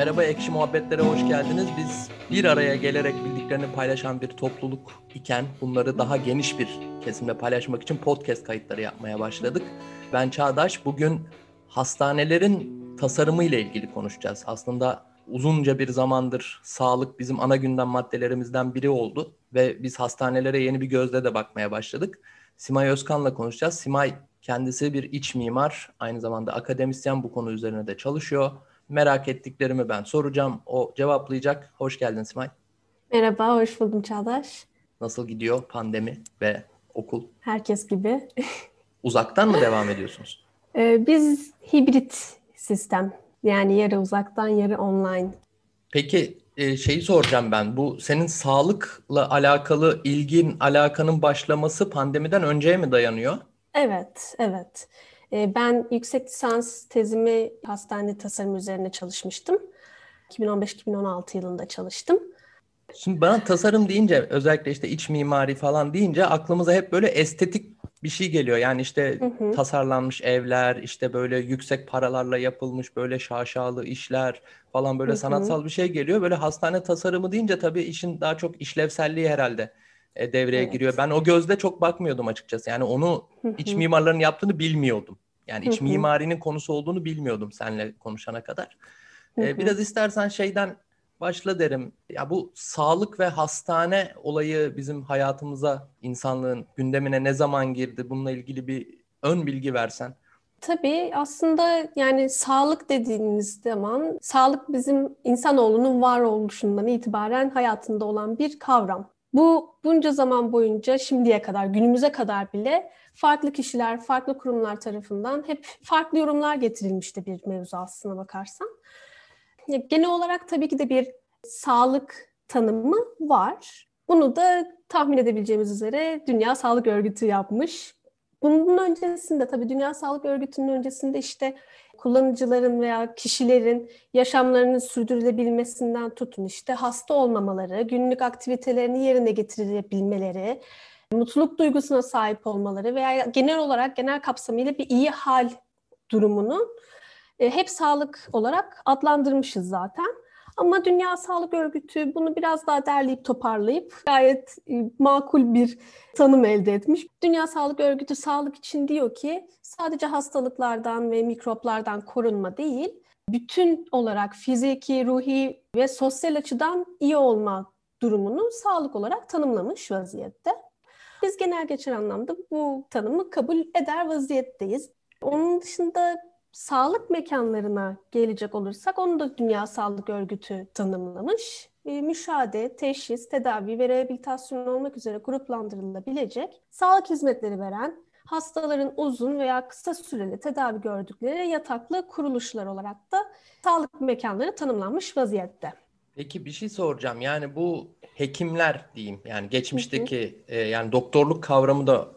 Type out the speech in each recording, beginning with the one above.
Merhaba Ekşi Muhabbetlere hoş geldiniz. Biz bir araya gelerek bildiklerini paylaşan bir topluluk iken bunları daha geniş bir kesimle paylaşmak için podcast kayıtları yapmaya başladık. Ben Çağdaş. Bugün hastanelerin tasarımı ile ilgili konuşacağız. Aslında uzunca bir zamandır sağlık bizim ana gündem maddelerimizden biri oldu ve biz hastanelere yeni bir gözle de bakmaya başladık. Simay Özkan'la konuşacağız. Simay kendisi bir iç mimar, aynı zamanda akademisyen bu konu üzerine de çalışıyor. Merak ettiklerimi ben soracağım, o cevaplayacak. Hoş geldin Simay. Merhaba, hoş buldum Çağdaş. Nasıl gidiyor pandemi ve okul? Herkes gibi. Uzaktan mı devam ediyorsunuz? Ee, biz hibrit sistem. Yani yarı uzaktan, yarı online. Peki e, şeyi soracağım ben. Bu senin sağlıkla alakalı ilgin, alakanın başlaması pandemiden önceye mi dayanıyor? Evet, evet. Ee, ben yüksek lisans tezimi hastane tasarım üzerine çalışmıştım. 2015-2016 yılında çalıştım. Şimdi bana tasarım deyince özellikle işte iç mimari falan deyince aklımıza hep böyle estetik bir şey geliyor. Yani işte hı hı. tasarlanmış evler, işte böyle yüksek paralarla yapılmış böyle şaşalı işler falan böyle hı hı. sanatsal bir şey geliyor. Böyle hastane tasarımı deyince tabii işin daha çok işlevselliği herhalde e, devreye evet. giriyor. Ben o gözle çok bakmıyordum açıkçası. Yani onu iç mimarların yaptığını bilmiyordum. Yani iç mimarinin konusu olduğunu bilmiyordum seninle konuşana kadar. E. Biraz istersen şeyden başla derim. Ya bu sağlık ve hastane olayı bizim hayatımıza, insanlığın gündemine ne zaman girdi? Bununla ilgili bir ön bilgi versen. Tabii aslında yani sağlık dediğimiz zaman sağlık bizim insanoğlunun varoluşundan itibaren hayatında olan bir kavram. Bu bunca zaman boyunca şimdiye kadar, günümüze kadar bile farklı kişiler, farklı kurumlar tarafından hep farklı yorumlar getirilmişti bir mevzu aslına bakarsan. Genel olarak tabii ki de bir sağlık tanımı var. Bunu da tahmin edebileceğimiz üzere Dünya Sağlık Örgütü yapmış. Bunun öncesinde tabii Dünya Sağlık Örgütü'nün öncesinde işte kullanıcıların veya kişilerin yaşamlarının sürdürülebilmesinden tutun işte hasta olmamaları, günlük aktivitelerini yerine getirebilmeleri, mutluluk duygusuna sahip olmaları veya genel olarak genel kapsamıyla bir iyi hal durumunu e, hep sağlık olarak adlandırmışız zaten. Ama Dünya Sağlık Örgütü bunu biraz daha derleyip toparlayıp gayet e, makul bir tanım elde etmiş. Dünya Sağlık Örgütü sağlık için diyor ki sadece hastalıklardan ve mikroplardan korunma değil, bütün olarak fiziki, ruhi ve sosyal açıdan iyi olma durumunu sağlık olarak tanımlamış vaziyette. Biz genel geçer anlamda bu tanımı kabul eder vaziyetteyiz. Onun dışında sağlık mekanlarına gelecek olursak onu da Dünya Sağlık Örgütü tanımlamış. E, müşahede, teşhis, tedavi ve rehabilitasyon olmak üzere gruplandırılabilecek sağlık hizmetleri veren hastaların uzun veya kısa süreli tedavi gördükleri yataklı kuruluşlar olarak da sağlık mekanları tanımlanmış vaziyette. Peki bir şey soracağım. Yani bu hekimler diyeyim yani geçmişteki hı hı. E, yani doktorluk kavramı da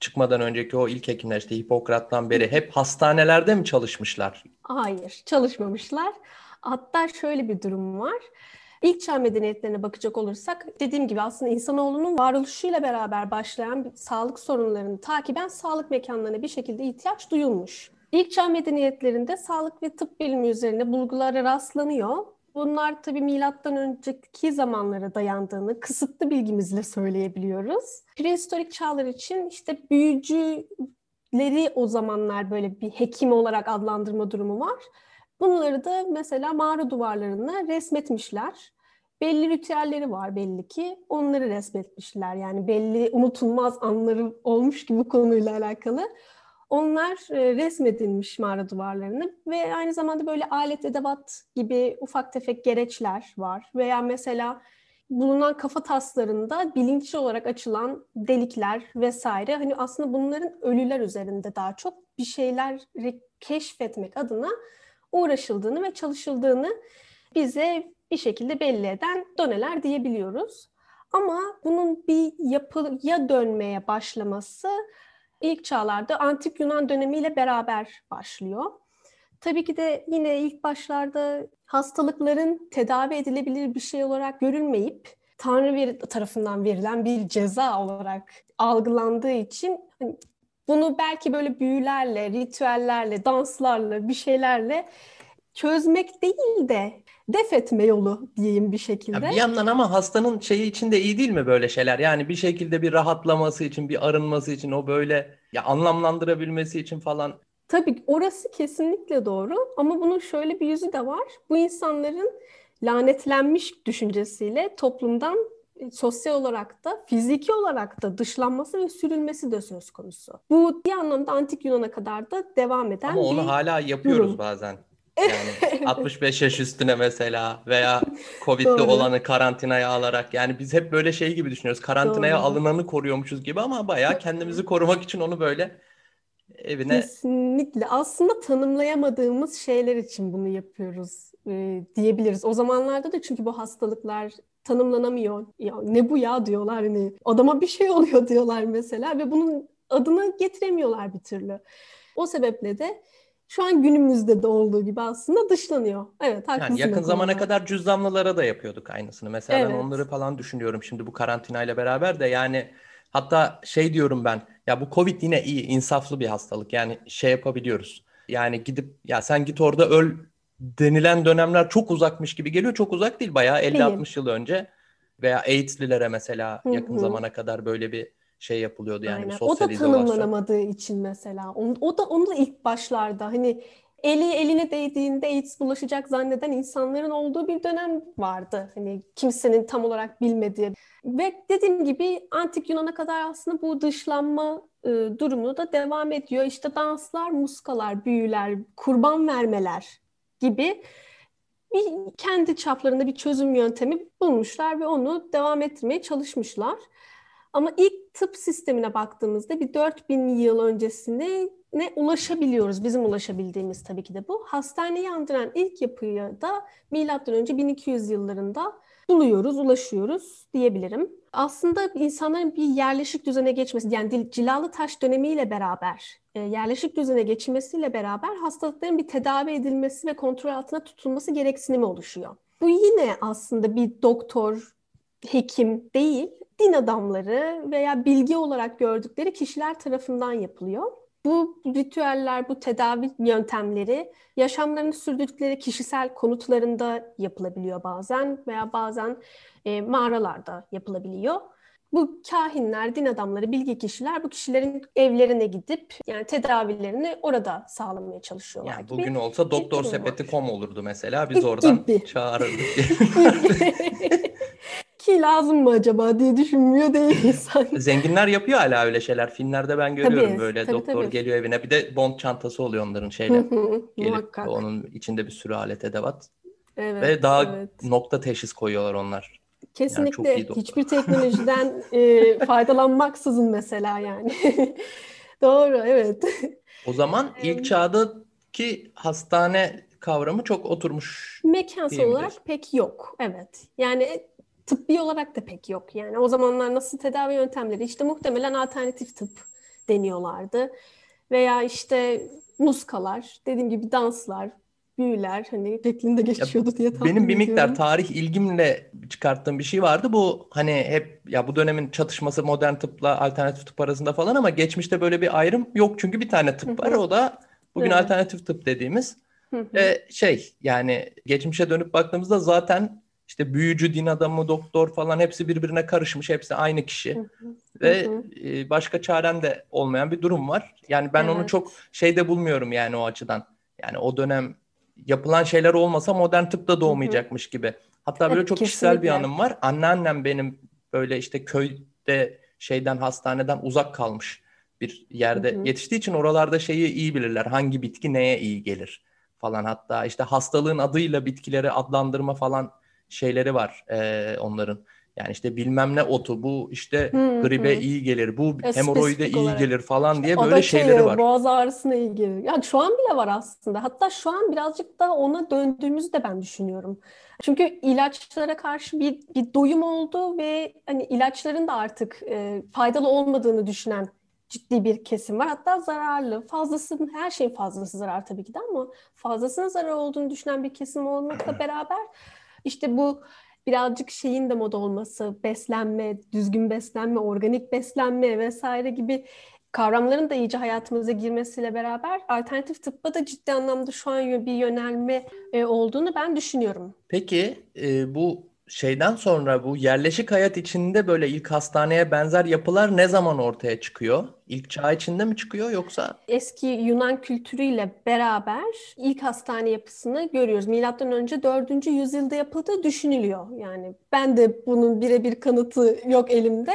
çıkmadan önceki o ilk hekimler işte Hipokrat'tan beri hep hastanelerde mi çalışmışlar? Hayır, çalışmamışlar. Hatta şöyle bir durum var. İlk çağ medeniyetlerine bakacak olursak dediğim gibi aslında insanoğlunun varoluşuyla beraber başlayan sağlık sorunlarını takiben sağlık mekanlarına bir şekilde ihtiyaç duyulmuş. İlk çağ medeniyetlerinde sağlık ve tıp bilimi üzerine bulgulara rastlanıyor Bunlar tabii milattan önceki zamanlara dayandığını kısıtlı bilgimizle söyleyebiliyoruz. Prehistorik çağlar için işte büyücüleri o zamanlar böyle bir hekim olarak adlandırma durumu var. Bunları da mesela mağara duvarlarına resmetmişler. Belli ritüelleri var belli ki. Onları resmetmişler. Yani belli unutulmaz anları olmuş ki bu konuyla alakalı. Onlar e, resmedilmiş mağara duvarlarını ve aynı zamanda böyle alet edevat gibi ufak tefek gereçler var. Veya mesela bulunan kafa taslarında bilinçli olarak açılan delikler vesaire. Hani aslında bunların ölüler üzerinde daha çok bir şeyler keşfetmek adına uğraşıldığını ve çalışıldığını bize bir şekilde belli eden doneler diyebiliyoruz. Ama bunun bir yapıya dönmeye başlaması ilk çağlarda antik Yunan dönemiyle beraber başlıyor. Tabii ki de yine ilk başlarda hastalıkların tedavi edilebilir bir şey olarak görülmeyip Tanrı tarafından verilen bir ceza olarak algılandığı için hani bunu belki böyle büyülerle, ritüellerle, danslarla, bir şeylerle çözmek değil de def etme yolu diyeyim bir şekilde. Ya bir yandan ama hastanın şeyi için de iyi değil mi böyle şeyler? Yani bir şekilde bir rahatlaması için, bir arınması için o böyle ya anlamlandırabilmesi için falan. Tabii orası kesinlikle doğru ama bunun şöyle bir yüzü de var. Bu insanların lanetlenmiş düşüncesiyle toplumdan e, sosyal olarak da fiziki olarak da dışlanması ve sürülmesi de söz konusu. Bu bir anlamda antik Yunan'a kadar da devam eden Ama onu hala yapıyoruz durum. bazen. Yani 65 yaş üstüne mesela veya Covid'de olanı karantinaya alarak yani biz hep böyle şey gibi düşünüyoruz. Karantinaya Doğru. alınanı koruyormuşuz gibi ama bayağı kendimizi korumak için onu böyle evine Kesinlikle. Aslında tanımlayamadığımız şeyler için bunu yapıyoruz e, diyebiliriz. O zamanlarda da çünkü bu hastalıklar tanımlanamıyor. Ya ne bu ya diyorlar hani adama bir şey oluyor diyorlar mesela ve bunun adını getiremiyorlar bir türlü. O sebeple de şu an günümüzde de olduğu gibi aslında dışlanıyor. Evet haklısın. Yani yakın zamana kadar cüzdanlılara da yapıyorduk aynısını. Mesela evet. ben onları falan düşünüyorum şimdi bu karantina ile beraber de yani hatta şey diyorum ben ya bu Covid yine iyi insaflı bir hastalık yani şey yapabiliyoruz. Yani gidip ya sen git orada öl denilen dönemler çok uzakmış gibi geliyor. Çok uzak değil bayağı 50-60 yıl önce veya AIDS'lilere mesela yakın Hı-hı. zamana kadar böyle bir şey yapılıyordu yani Aynen. sosyal O da tanımlanamadığı için mesela. O, o da onu da ilk başlarda hani eli eline değdiğinde AIDS bulaşacak zanneden insanların olduğu bir dönem vardı. Hani kimsenin tam olarak bilmediği. Ve dediğim gibi antik Yunan'a kadar aslında bu dışlanma e, durumu da devam ediyor. İşte danslar, muskalar, büyüler, kurban vermeler gibi bir kendi çaplarında bir çözüm yöntemi bulmuşlar ve onu devam ettirmeye çalışmışlar. Ama ilk tıp sistemine baktığımızda bir 4000 yıl öncesine ne ulaşabiliyoruz. Bizim ulaşabildiğimiz tabii ki de bu. Hastaneyi andıran ilk yapıyı da milattan önce 1200 yıllarında buluyoruz, ulaşıyoruz diyebilirim. Aslında insanların bir yerleşik düzene geçmesi, yani cilalı taş dönemiyle beraber, e, yerleşik düzene geçilmesiyle beraber hastalıkların bir tedavi edilmesi ve kontrol altına tutulması gereksinimi oluşuyor. Bu yine aslında bir doktor, hekim değil, din adamları veya bilgi olarak gördükleri kişiler tarafından yapılıyor. Bu ritüeller, bu tedavi yöntemleri yaşamlarını sürdürdükleri kişisel konutlarında yapılabiliyor bazen veya bazen e, mağaralarda yapılabiliyor. Bu kahinler, din adamları, bilgi kişiler bu kişilerin evlerine gidip yani tedavilerini orada sağlamaya çalışıyorlar. Yani bugün olsa doktor sepeti kom olurdu mesela. Biz oradan çağırırdık. Ki lazım mı acaba diye düşünmüyor değil insan. Zenginler yapıyor hala öyle şeyler. Filmlerde ben görüyorum tabii, böyle tabii, doktor tabii. geliyor evine. Bir de bond çantası oluyor onların şeyle. Gelip Muhakkak. onun içinde bir sürü alet edevat. Evet, Ve daha evet. nokta teşhis koyuyorlar onlar. Kesinlikle yani hiçbir teknolojiden e, faydalanmaksızın mesela yani. Doğru evet. O zaman ilk çağdaki hastane kavramı çok oturmuş. Mekansal olarak pek yok. Evet. Yani tıbbi olarak da pek yok. Yani o zamanlar nasıl tedavi yöntemleri işte muhtemelen alternatif tıp deniyorlardı. Veya işte muskalar, dediğim gibi danslar, büyüler hani şeklinde geçiyordu diye tahmin Benim bir miktar tarih ilgimle çıkarttığım bir şey vardı. Bu hani hep ya bu dönemin çatışması modern tıpla alternatif tıp arasında falan ama geçmişte böyle bir ayrım yok. Çünkü bir tane tıp var. O da bugün evet. alternatif tıp dediğimiz. Ve şey yani geçmişe dönüp baktığımızda zaten işte büyücü, din adamı, doktor falan hepsi birbirine karışmış. Hepsi aynı kişi. Hı hı. Ve hı hı. E, başka çaren de olmayan bir durum var. Yani ben evet. onu çok şeyde bulmuyorum yani o açıdan. Yani o dönem yapılan şeyler olmasa modern tıp da doğmayacakmış hı hı. gibi. Hatta böyle çok Kesinlikle. kişisel bir anım var. Anneannem benim böyle işte köyde şeyden hastaneden uzak kalmış bir yerde hı hı. yetiştiği için oralarda şeyi iyi bilirler. Hangi bitki neye iyi gelir falan hatta işte hastalığın adıyla bitkileri adlandırma falan şeyleri var e, onların. Yani işte bilmem ne otu bu işte hmm, gribe hmm. iyi gelir, bu e, hemoroide iyi olarak. gelir falan diye böyle şeyleri şey, var. Boğaz ağrısına iyi gelir. Yani şu an bile var aslında. Hatta şu an birazcık da ona döndüğümüzü de ben düşünüyorum. Çünkü ilaçlara karşı bir, bir doyum oldu ve hani ilaçların da artık e, faydalı olmadığını düşünen ciddi bir kesim var. Hatta zararlı. Fazlasının her şeyin fazlası zarar tabii ki de ama fazlasının zarar olduğunu düşünen bir kesim olmakla beraber işte bu birazcık şeyin de moda olması, beslenme, düzgün beslenme, organik beslenme vesaire gibi kavramların da iyice hayatımıza girmesiyle beraber alternatif tıbba da ciddi anlamda şu an bir yönelme e, olduğunu ben düşünüyorum. Peki e, bu şeyden sonra bu yerleşik hayat içinde böyle ilk hastaneye benzer yapılar ne zaman ortaya çıkıyor? İlk çağ içinde mi çıkıyor yoksa? Eski Yunan kültürüyle beraber ilk hastane yapısını görüyoruz. Milattan önce 4. yüzyılda yapıldığı düşünülüyor. Yani ben de bunun birebir kanıtı yok elimde.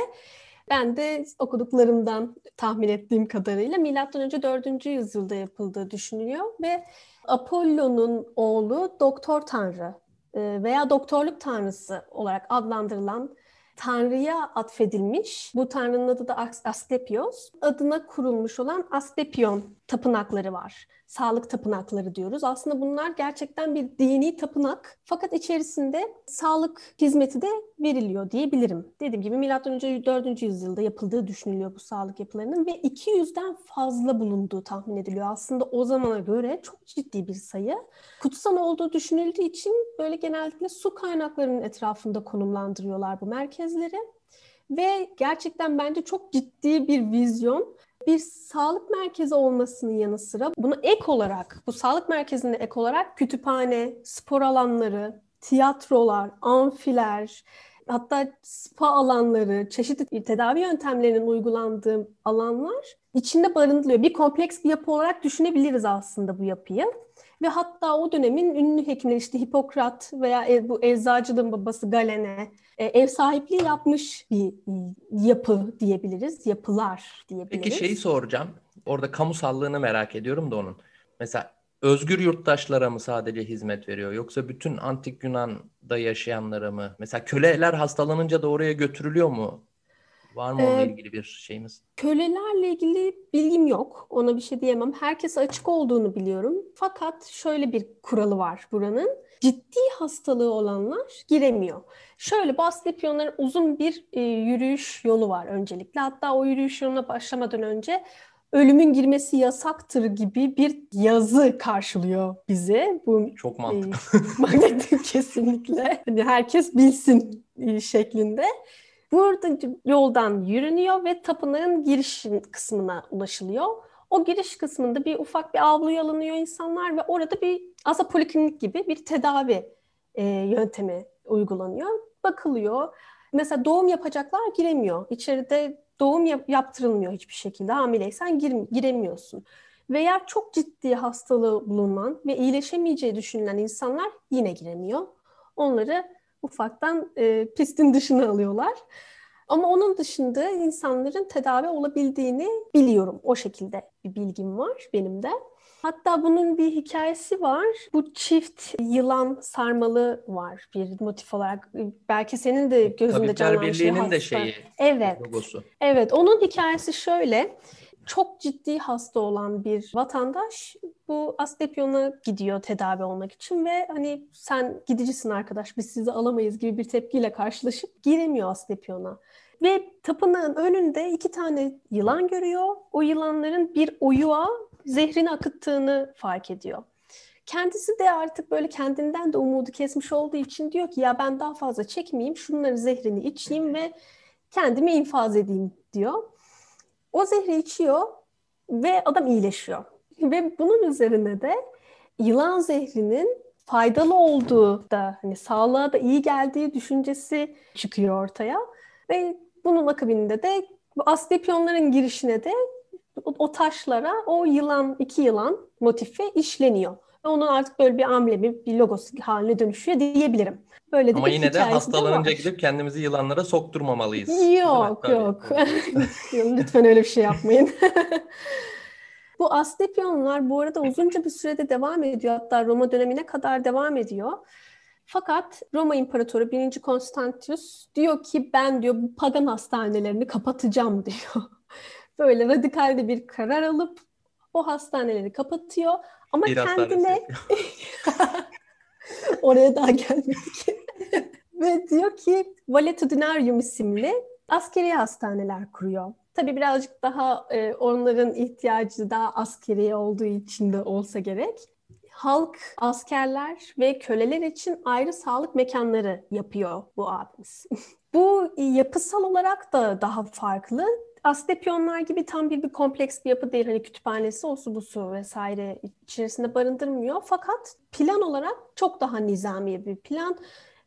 Ben de okuduklarımdan tahmin ettiğim kadarıyla milattan önce 4. yüzyılda yapıldığı düşünülüyor ve Apollo'nun oğlu Doktor Tanrı veya doktorluk tanrısı olarak adlandırılan Tanrı'ya atfedilmiş. Bu Tanrı'nın adı da Asklepios. Adına kurulmuş olan Asklepion tapınakları var sağlık tapınakları diyoruz. Aslında bunlar gerçekten bir dini tapınak fakat içerisinde sağlık hizmeti de veriliyor diyebilirim. Dediğim gibi M.Ö. 4. yüzyılda yapıldığı düşünülüyor bu sağlık yapılarının ve 200'den fazla bulunduğu tahmin ediliyor. Aslında o zamana göre çok ciddi bir sayı. Kutsal olduğu düşünüldüğü için böyle genellikle su kaynaklarının etrafında konumlandırıyorlar bu merkezleri. Ve gerçekten bence çok ciddi bir vizyon bir sağlık merkezi olmasının yanı sıra bunu ek olarak, bu sağlık merkezine ek olarak kütüphane, spor alanları, tiyatrolar, amfiler, hatta spa alanları, çeşitli tedavi yöntemlerinin uygulandığı alanlar içinde barındırılıyor. Bir kompleks bir yapı olarak düşünebiliriz aslında bu yapıyı. Ve hatta o dönemin ünlü hekimleri işte Hipokrat veya e, bu eczacılığın babası Galene e, ev sahipliği yapmış bir yapı diyebiliriz, yapılar diyebiliriz. Peki şeyi soracağım. Orada kamusallığını merak ediyorum da onun. Mesela özgür yurttaşlara mı sadece hizmet veriyor yoksa bütün antik Yunan'da yaşayanlara mı? Mesela köleler hastalanınca da oraya götürülüyor mu? Var mı onunla ee, ilgili bir şeyimiz? Kölelerle ilgili bilgim yok. Ona bir şey diyemem. Herkese açık olduğunu biliyorum. Fakat şöyle bir kuralı var buranın. Ciddi hastalığı olanlar giremiyor. Şöyle bu Asclepionların uzun bir e, yürüyüş yolu var öncelikle. Hatta o yürüyüş yoluna başlamadan önce ölümün girmesi yasaktır gibi bir yazı karşılıyor bizi. Bu çok mantıklı. E, kesinlikle. Hani herkes bilsin e, şeklinde. Burada yoldan yürünüyor ve tapınağın giriş kısmına ulaşılıyor. O giriş kısmında bir ufak bir avluya alınıyor insanlar ve orada bir aslında poliklinik gibi bir tedavi e, yöntemi uygulanıyor. Bakılıyor. Mesela doğum yapacaklar giremiyor. İçeride doğum yap- yaptırılmıyor hiçbir şekilde. Hamileysen gir- giremiyorsun. Veya çok ciddi hastalığı bulunan ve iyileşemeyeceği düşünülen insanlar yine giremiyor. Onları ufaktan e, pistin dışına alıyorlar. Ama onun dışında insanların tedavi olabildiğini biliyorum. O şekilde bir bilgim var benim de. Hatta bunun bir hikayesi var. Bu çift yılan sarmalı var bir motif olarak. Belki senin de gözünde canlanan şey Birliği'nin de şeyi. Evet. Logosu. Evet. Onun hikayesi şöyle çok ciddi hasta olan bir vatandaş bu Asclepion'a gidiyor tedavi olmak için ve hani sen gidicisin arkadaş biz sizi alamayız gibi bir tepkiyle karşılaşıp giremiyor Asclepion'a. Ve tapınağın önünde iki tane yılan görüyor. O yılanların bir oyuğa zehrini akıttığını fark ediyor. Kendisi de artık böyle kendinden de umudu kesmiş olduğu için diyor ki ya ben daha fazla çekmeyeyim, şunları zehrini içeyim ve kendimi infaz edeyim diyor. O zehri içiyor ve adam iyileşiyor. Ve bunun üzerine de yılan zehrinin faydalı olduğu da hani sağlığa da iyi geldiği düşüncesi çıkıyor ortaya. Ve bunun akabinde de bu Asclepionların girişine de o taşlara o yılan, iki yılan motifi işleniyor. Ve onun artık böyle bir amblemi, bir logosu haline dönüşüyor diyebilirim. Böyle Ama yine de hastalanınca de gidip kendimizi yılanlara sokturmamalıyız. Yok yok. Lütfen öyle bir şey yapmayın. bu Asclepionlar bu arada uzunca bir sürede devam ediyor. Hatta Roma dönemine kadar devam ediyor. Fakat Roma İmparatoru 1. Konstantius diyor ki ben diyor bu pagan hastanelerini kapatacağım diyor. Böyle radikal bir karar alıp o hastaneleri kapatıyor ama bir kendine oraya daha gelmedik. Ve diyor ki Valetudinarium isimli askeri hastaneler kuruyor. Tabii birazcık daha e, onların ihtiyacı daha askeri olduğu için de olsa gerek halk, askerler ve köleler için ayrı sağlık mekanları yapıyor bu abimiz. bu yapısal olarak da daha farklı. Aslepiyonlar gibi tam bir, bir kompleks bir yapı değil. Hani kütüphanesi, osu busu vesaire içerisinde barındırmıyor. Fakat plan olarak çok daha nizami bir plan.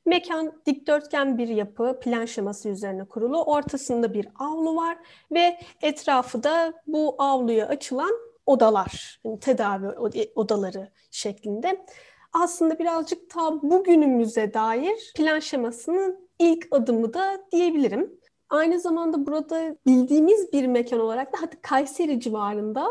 Mekan dikdörtgen bir yapı, plan şeması üzerine kurulu. Ortasında bir avlu var ve etrafı da bu avluya açılan odalar, yani tedavi odaları şeklinde. Aslında birazcık ta bugünümüze dair plan şemasının ilk adımı da diyebilirim. Aynı zamanda burada bildiğimiz bir mekan olarak da hatta Kayseri civarında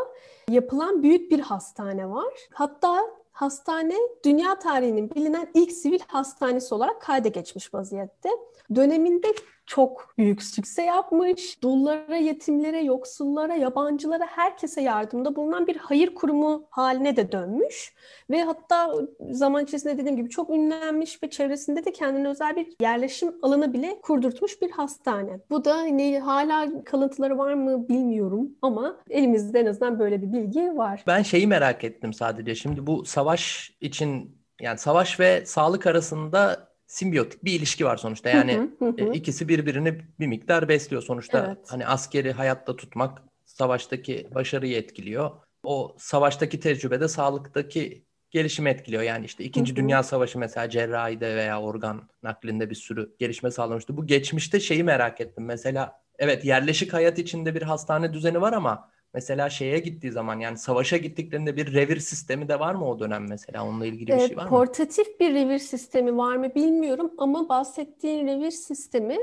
yapılan büyük bir hastane var. Hatta hastane dünya tarihinin bilinen ilk sivil hastanesi olarak kayda geçmiş vaziyette. Döneminde çok büyük sükse yapmış. Dullara, yetimlere, yoksullara, yabancılara herkese yardımda bulunan bir hayır kurumu haline de dönmüş. Ve hatta zaman içerisinde dediğim gibi çok ünlenmiş ve çevresinde de kendine özel bir yerleşim alanı bile kurdurtmuş bir hastane. Bu da hani hala kalıntıları var mı bilmiyorum ama elimizde en azından böyle bir bilgi var. Ben şeyi merak ettim sadece. Şimdi bu savaş için yani savaş ve sağlık arasında simbiyotik bir ilişki var sonuçta. Yani e, ikisi birbirini bir miktar besliyor sonuçta. Evet. Hani askeri hayatta tutmak savaştaki başarıyı etkiliyor. O savaştaki tecrübede sağlıktaki gelişimi etkiliyor. Yani işte İkinci Dünya Savaşı mesela cerrahide veya organ naklinde bir sürü gelişme sağlamıştı. Bu geçmişte şeyi merak ettim. Mesela evet yerleşik hayat içinde bir hastane düzeni var ama Mesela şeye gittiği zaman yani savaşa gittiklerinde bir revir sistemi de var mı o dönem mesela? Onunla ilgili bir şey var mı? Portatif bir revir sistemi var mı bilmiyorum ama bahsettiğin revir sistemi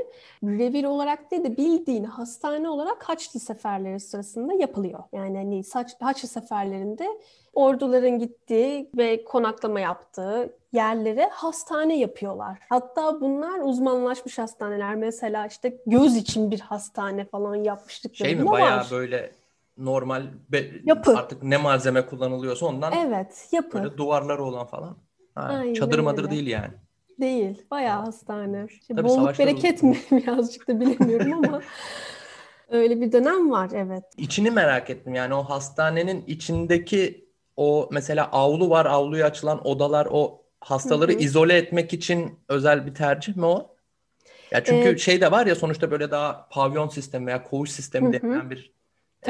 revir olarak değil de bildiğin hastane olarak Haçlı seferleri sırasında yapılıyor. Yani hani Haçlı seferlerinde orduların gittiği ve konaklama yaptığı yerlere hastane yapıyorlar. Hatta bunlar uzmanlaşmış hastaneler. Mesela işte göz için bir hastane falan yapmıştık. Şey mi bayağı var. böyle normal be, yapı. artık ne malzeme kullanılıyorsa ondan evet yapı. Böyle duvarları olan falan. Ha, Aynen çadır madır öyle. değil yani. Değil. Bayağı hastane. İşte bolluk bereket mi birazcık da bilemiyorum ama öyle bir dönem var evet. İçini merak ettim yani o hastanenin içindeki o mesela avlu var avluya açılan odalar o hastaları Hı-hı. izole etmek için özel bir tercih mi o? Ya çünkü ee, şey de var ya sonuçta böyle daha pavyon sistemi veya koğuş sistemi denilen bir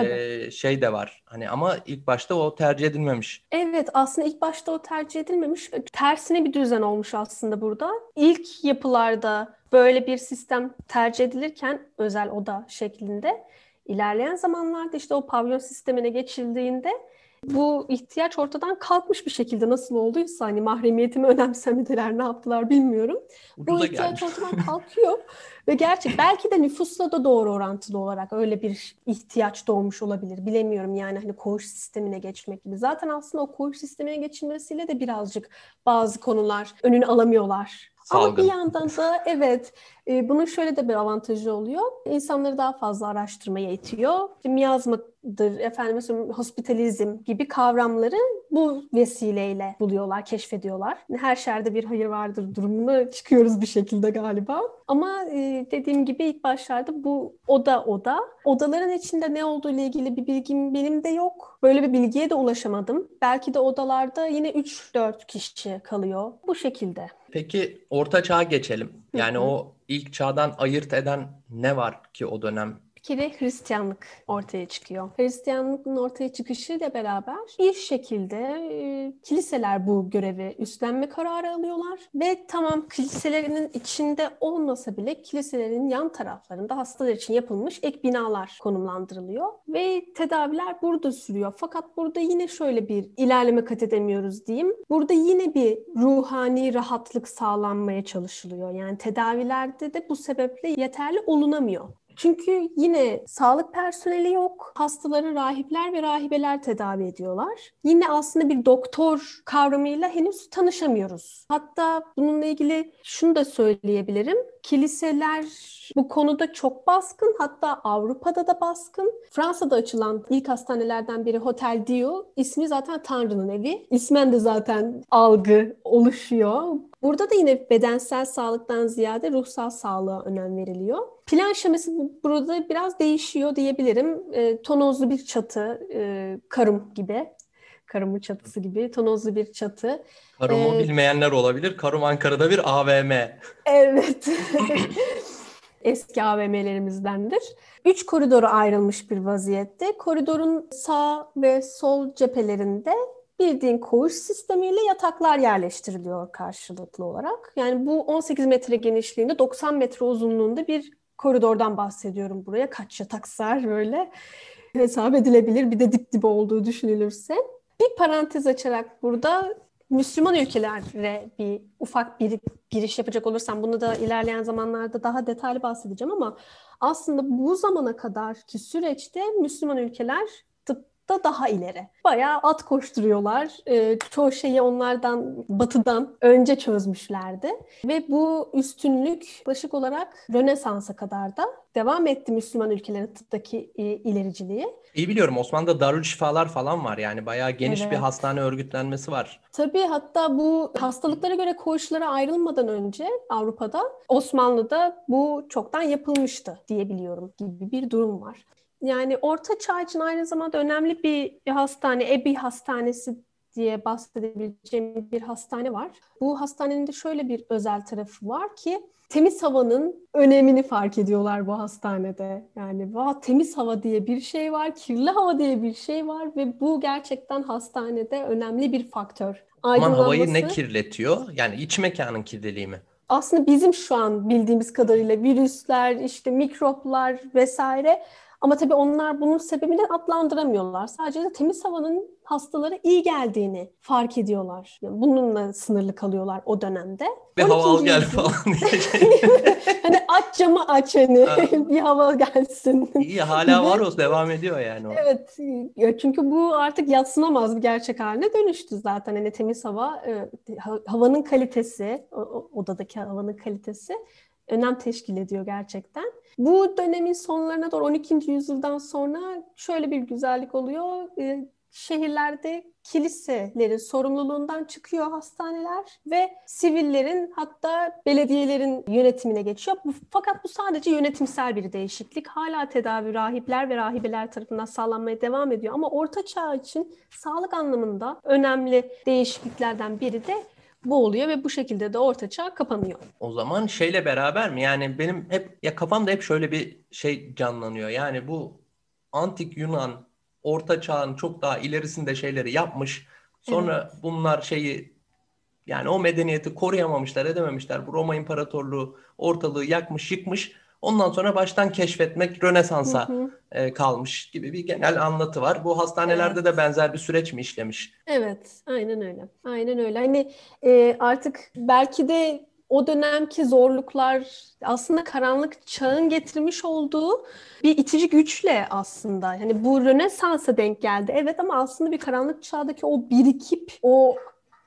e, şey de var. Hani ama ilk başta o tercih edilmemiş. Evet aslında ilk başta o tercih edilmemiş. Tersine bir düzen olmuş aslında burada. İlk yapılarda böyle bir sistem tercih edilirken özel oda şeklinde ilerleyen zamanlarda işte o pavyon sistemine geçildiğinde bu ihtiyaç ortadan kalkmış bir şekilde nasıl olduysa hani mahremiyetimi önemsemediler ne yaptılar bilmiyorum. Ucuza bu ihtiyaç gelmiş. ortadan kalkıyor ve gerçek belki de nüfusla da doğru orantılı olarak öyle bir ihtiyaç doğmuş olabilir. Bilemiyorum yani hani koğuş sistemine geçmek gibi. Zaten aslında o koğuş sistemine geçilmesiyle de birazcık bazı konular önünü alamıyorlar. Salgın. Ama bir yandan da evet e, bunun şöyle de bir avantajı oluyor. İnsanları daha fazla araştırmaya itiyor. Miyazmadır, efendim mesela hospitalizm gibi kavramları bu vesileyle buluyorlar, keşfediyorlar. Her şerde bir hayır vardır durumuna çıkıyoruz bir şekilde galiba. Ama e, dediğim gibi ilk başlarda bu oda oda. Odaların içinde ne olduğu ile ilgili bir bilgim benim de yok. Böyle bir bilgiye de ulaşamadım. Belki de odalarda yine 3-4 kişi kalıyor. Bu şekilde. Peki orta çağa geçelim. Yani o ilk çağdan ayırt eden ne var ki o dönem kere Hristiyanlık ortaya çıkıyor. Hristiyanlığın ortaya çıkışıyla beraber bir şekilde e, kiliseler bu görevi üstlenme kararı alıyorlar ve tamam kiliselerinin içinde olmasa bile kiliselerin yan taraflarında hastalar için yapılmış ek binalar konumlandırılıyor ve tedaviler burada sürüyor. Fakat burada yine şöyle bir ilerleme kat edemiyoruz diyeyim. Burada yine bir ruhani rahatlık sağlanmaya çalışılıyor. Yani tedavilerde de bu sebeple yeterli olunamıyor. Çünkü yine sağlık personeli yok. Hastaları rahipler ve rahibeler tedavi ediyorlar. Yine aslında bir doktor kavramıyla henüz tanışamıyoruz. Hatta bununla ilgili şunu da söyleyebilirim. Kiliseler bu konuda çok baskın. Hatta Avrupa'da da baskın. Fransa'da açılan ilk hastanelerden biri Hotel Dieu. İsmi zaten Tanrı'nın evi. İsmen de zaten algı oluşuyor. Burada da yine bedensel sağlıktan ziyade ruhsal sağlığa önem veriliyor. Plan şeması burada biraz değişiyor diyebilirim. E, tonozlu bir çatı, e, karım gibi. Karımın çatısı gibi tonozlu bir çatı. Karım'ı ee, bilmeyenler olabilir. Karım Ankara'da bir AVM. Evet. eski AVM'lerimizdendir. Üç koridora ayrılmış bir vaziyette. Koridorun sağ ve sol cephelerinde bildiğin koğuş sistemiyle yataklar yerleştiriliyor karşılıklı olarak. Yani bu 18 metre genişliğinde 90 metre uzunluğunda bir koridordan bahsediyorum buraya. Kaç yatak sığar böyle hesap edilebilir bir de dip dibe olduğu düşünülürse. Bir parantez açarak burada Müslüman ülkelere bir ufak bir giriş yapacak olursam bunu da ilerleyen zamanlarda daha detaylı bahsedeceğim ama aslında bu zamana kadar ki süreçte Müslüman ülkeler da daha ileri. Bayağı at koşturuyorlar. E, çoğu şeyi onlardan, batıdan önce çözmüşlerdi. Ve bu üstünlük yaklaşık olarak Rönesans'a kadar da devam etti Müslüman ülkelerin tıptaki e, ilericiliği. İyi biliyorum Osmanlı'da darül şifalar falan var yani bayağı geniş evet. bir hastane örgütlenmesi var. Tabii hatta bu hastalıklara göre koğuşlara ayrılmadan önce Avrupa'da Osmanlı'da bu çoktan yapılmıştı diyebiliyorum gibi bir durum var. Yani Orta Çağ için aynı zamanda önemli bir hastane, Ebi Hastanesi diye bahsedebileceğim bir hastane var. Bu hastanenin de şöyle bir özel tarafı var ki temiz havanın önemini fark ediyorlar bu hastanede. Yani va temiz hava diye bir şey var, kirli hava diye bir şey var ve bu gerçekten hastanede önemli bir faktör. Aman havayı ne kirletiyor? Yani iç mekanın kirliliği mi? Aslında bizim şu an bildiğimiz kadarıyla virüsler, işte mikroplar vesaire ama tabii onlar bunun sebebini adlandıramıyorlar. Sadece de temiz havanın hastalara iyi geldiğini fark ediyorlar. Yani bununla sınırlı kalıyorlar o dönemde. Bir hava al gel falan diye hani aç camı aç hani bir hava gelsin. İyi hala var o devam ediyor yani o. Evet çünkü bu artık yatsınamaz bir gerçek haline dönüştü zaten. Hani temiz hava, e, havanın kalitesi, odadaki havanın kalitesi önem teşkil ediyor gerçekten. Bu dönemin sonlarına doğru 12. yüzyıldan sonra şöyle bir güzellik oluyor. Ee, şehirlerde kiliselerin sorumluluğundan çıkıyor hastaneler ve sivillerin hatta belediyelerin yönetimine geçiyor. Fakat bu sadece yönetimsel bir değişiklik. Hala tedavi rahipler ve rahibeler tarafından sağlanmaya devam ediyor. Ama orta çağ için sağlık anlamında önemli değişikliklerden biri de bu oluyor ve bu şekilde de orta çağ kapanıyor. O zaman şeyle beraber mi? Yani benim hep ya kafamda hep şöyle bir şey canlanıyor. Yani bu antik Yunan orta çağın çok daha ilerisinde şeyleri yapmış. Sonra evet. bunlar şeyi yani o medeniyeti koruyamamışlar, edememişler. Bu Roma İmparatorluğu ortalığı yakmış, yıkmış. Ondan sonra baştan keşfetmek Rönesans'a e, kalmış gibi bir genel anlatı var. Bu hastanelerde evet. de benzer bir süreç mi işlemiş? Evet, aynen öyle. Aynen öyle. Hani e, artık belki de o dönemki zorluklar aslında karanlık çağın getirmiş olduğu bir itici güçle aslında. Hani bu Rönesans'a denk geldi. Evet ama aslında bir karanlık çağdaki o birikip o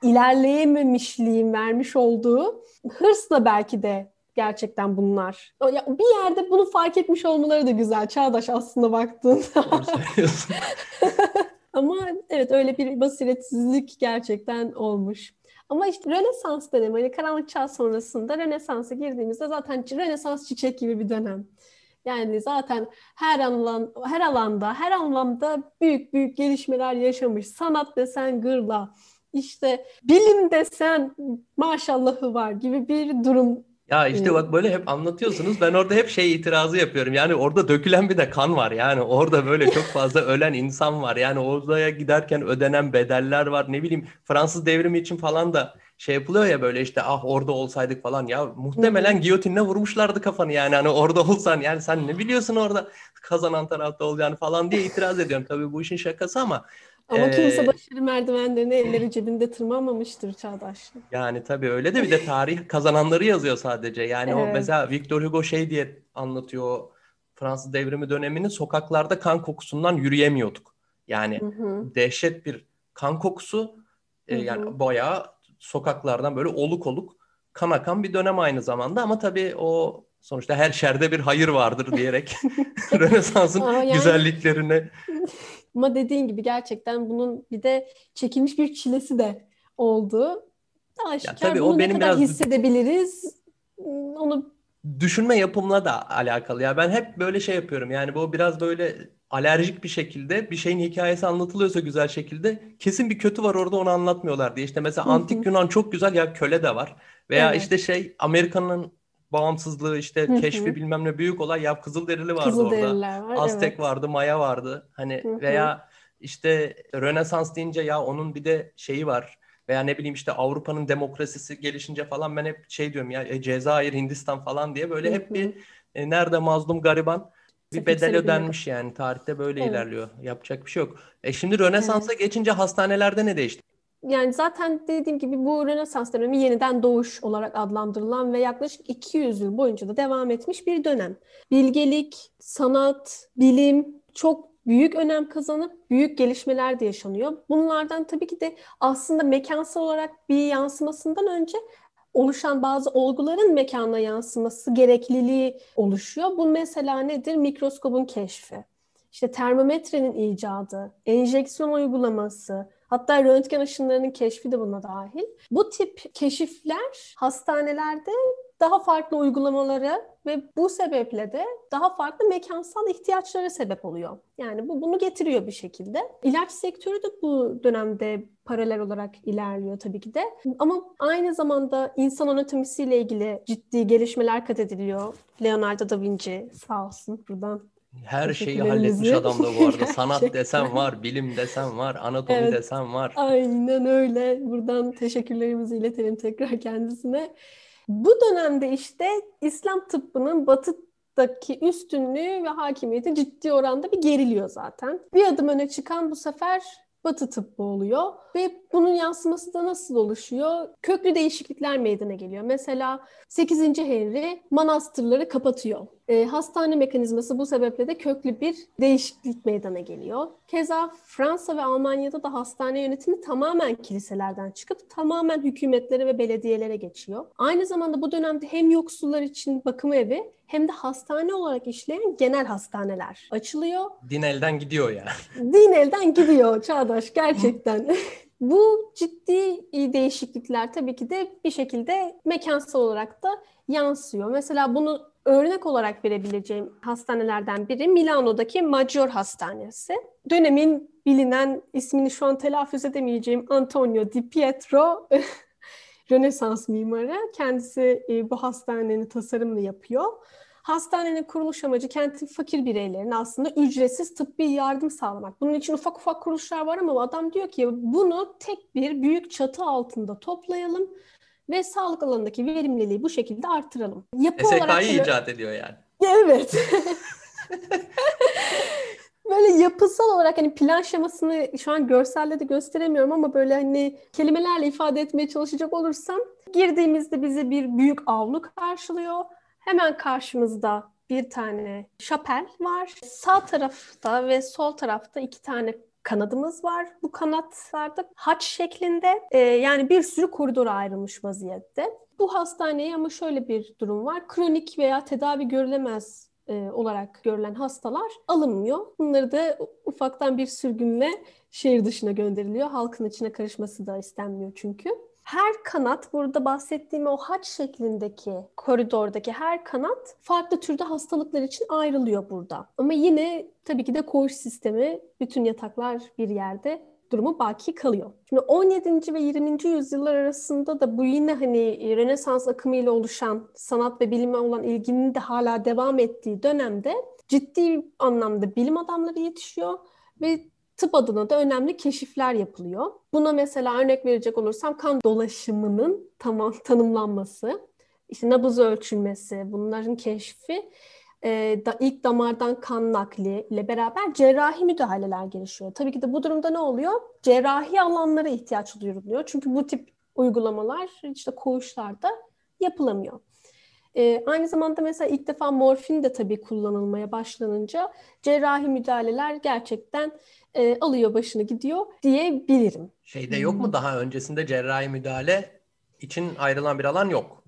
ilerleyememişliğin vermiş olduğu hırsla belki de gerçekten bunlar. Ya bir yerde bunu fark etmiş olmaları da güzel. Çağdaş aslında baktığında. Ama evet öyle bir basiretsizlik gerçekten olmuş. Ama işte Rönesans dönemi, hani karanlık çağ sonrasında Rönesans'a girdiğimizde zaten Rönesans çiçek gibi bir dönem. Yani zaten her alan, her alanda, her anlamda büyük büyük gelişmeler yaşamış. Sanat desen gırla, işte bilim desen maşallahı var gibi bir durum ya işte bak böyle hep anlatıyorsunuz. Ben orada hep şey itirazı yapıyorum. Yani orada dökülen bir de kan var. Yani orada böyle çok fazla ölen insan var. Yani oraya giderken ödenen bedeller var. Ne bileyim Fransız devrimi için falan da şey yapılıyor ya böyle işte ah orada olsaydık falan. Ya muhtemelen giyotinle vurmuşlardı kafanı yani. Hani orada olsan yani sen ne biliyorsun orada kazanan tarafta olacağını falan diye itiraz ediyorum. Tabii bu işin şakası ama ama ee, kimse başarı merdivenlerini elleri cebinde tırmanmamıştır Çağdaş. Yani tabii öyle de bir de tarih kazananları yazıyor sadece. Yani evet. o mesela Victor Hugo şey diye anlatıyor Fransız devrimi dönemini sokaklarda kan kokusundan yürüyemiyorduk. Yani hı hı. dehşet bir kan kokusu e, yani bayağı sokaklardan böyle oluk oluk kan akan bir dönem aynı zamanda ama tabii o sonuçta her şerde bir hayır vardır diyerek Rönesans'ın yani... güzelliklerine ama dediğin gibi gerçekten bunun bir de çekilmiş bir çilesi de oldu. Aşikar ya tabii, bunu o benim ne kadar biraz... hissedebiliriz onu düşünme yapımla da alakalı. Ya ben hep böyle şey yapıyorum. Yani bu biraz böyle alerjik bir şekilde bir şeyin hikayesi anlatılıyorsa güzel şekilde kesin bir kötü var orada onu anlatmıyorlar diye. İşte mesela antik Yunan çok güzel ya köle de var. Veya evet. işte şey Amerika'nın bağımsızlığı işte Hı-hı. keşfi bilmem ne büyük olay ya Kızılderili vardı Kızılderililer orada. Var, Aztek evet. vardı, Maya vardı. Hani Hı-hı. veya işte Rönesans deyince ya onun bir de şeyi var. Veya ne bileyim işte Avrupa'nın demokrasisi gelişince falan ben hep şey diyorum ya e, Cezayir, Hindistan falan diye böyle hep bir e, nerede mazlum gariban bir bedel ödenmiş yani. Tarihte böyle evet. ilerliyor. Yapacak bir şey yok. E şimdi Rönesans'a evet. geçince hastanelerde ne değişti? Yani zaten dediğim gibi bu Rönesans dönemi yeniden doğuş olarak adlandırılan ve yaklaşık 200 yıl boyunca da devam etmiş bir dönem. Bilgelik, sanat, bilim çok büyük önem kazanıp büyük gelişmeler de yaşanıyor. Bunlardan tabii ki de aslında mekansal olarak bir yansımasından önce oluşan bazı olguların mekana yansıması gerekliliği oluşuyor. Bu mesela nedir? Mikroskobun keşfi. İşte termometrenin icadı, enjeksiyon uygulaması, hatta röntgen ışınlarının keşfi de buna dahil. Bu tip keşifler hastanelerde daha farklı uygulamalara ve bu sebeple de daha farklı mekansal ihtiyaçlara sebep oluyor. Yani bu bunu getiriyor bir şekilde. İlaç sektörü de bu dönemde paralel olarak ilerliyor tabii ki de. Ama aynı zamanda insan anatomisiyle ilgili ciddi gelişmeler kat ediliyor. Leonardo da Vinci sağ olsun buradan her şeyi halletmiş adam da bu arada. Sanat desem var, bilim desem var, anatomi evet, desem var. Aynen öyle. Buradan teşekkürlerimizi iletelim tekrar kendisine. Bu dönemde işte İslam tıbbının batıdaki üstünlüğü ve hakimiyeti ciddi oranda bir geriliyor zaten. Bir adım öne çıkan bu sefer Batı tıbbı oluyor ve bunun yansıması da nasıl oluşuyor? Köklü değişiklikler meydana geliyor. Mesela 8. Henry manastırları kapatıyor. E, hastane mekanizması bu sebeple de köklü bir değişiklik meydana geliyor. Keza Fransa ve Almanya'da da hastane yönetimi tamamen kiliselerden çıkıp tamamen hükümetlere ve belediyelere geçiyor. Aynı zamanda bu dönemde hem yoksullar için bakım evi hem de hastane olarak işleyen genel hastaneler açılıyor. Din elden gidiyor ya. Din elden gidiyor Çağdaş gerçekten. Bu ciddi değişiklikler tabii ki de bir şekilde mekansal olarak da yansıyor. Mesela bunu örnek olarak verebileceğim hastanelerden biri Milano'daki Maggior Hastanesi. Dönemin bilinen ismini şu an telaffuz edemeyeceğim Antonio Di Pietro Rönesans mimarı. Kendisi e, bu hastanenin tasarımını yapıyor. Hastanenin kuruluş amacı kentin fakir bireylerine aslında ücretsiz tıbbi yardım sağlamak. Bunun için ufak ufak kuruluşlar var ama adam diyor ki bunu tek bir büyük çatı altında toplayalım ve sağlık alanındaki verimliliği bu şekilde artıralım. Yapı SK'yı olarak icat ediyor yani. Evet. böyle yapısal olarak hani plan şemasını şu an görselde de gösteremiyorum ama böyle hani kelimelerle ifade etmeye çalışacak olursam girdiğimizde bizi bir büyük avlu karşılıyor. Hemen karşımızda bir tane şapel var. Sağ tarafta ve sol tarafta iki tane kanadımız var. Bu kanatlarda haç şeklinde e, yani bir sürü koridora ayrılmış vaziyette. Bu hastaneye ama şöyle bir durum var. Kronik veya tedavi görülemez e, olarak görülen hastalar alınmıyor. Bunları da ufaktan bir sürgünle şehir dışına gönderiliyor. Halkın içine karışması da istenmiyor çünkü. Her kanat burada bahsettiğim o haç şeklindeki koridordaki her kanat farklı türde hastalıklar için ayrılıyor burada. Ama yine tabii ki de koğuş sistemi bütün yataklar bir yerde durumu baki kalıyor. Şimdi 17. ve 20. yüzyıllar arasında da bu yine hani Rönesans akımıyla oluşan sanat ve bilime olan ilginin de hala devam ettiği dönemde ciddi anlamda bilim adamları yetişiyor ve tıp adına da önemli keşifler yapılıyor. Buna mesela örnek verecek olursam kan dolaşımının tamam tanımlanması, işte nabız ölçülmesi, bunların keşfi, e, da, ilk damardan kan nakli ile beraber cerrahi müdahaleler gelişiyor. Tabii ki de bu durumda ne oluyor? Cerrahi alanlara ihtiyaç duyuluyor. Çünkü bu tip uygulamalar işte koğuşlarda yapılamıyor. E, aynı zamanda mesela ilk defa morfin de tabii kullanılmaya başlanınca cerrahi müdahaleler gerçekten e, alıyor başını gidiyor diyebilirim. Şeyde yok mu daha öncesinde cerrahi müdahale için ayrılan bir alan yok?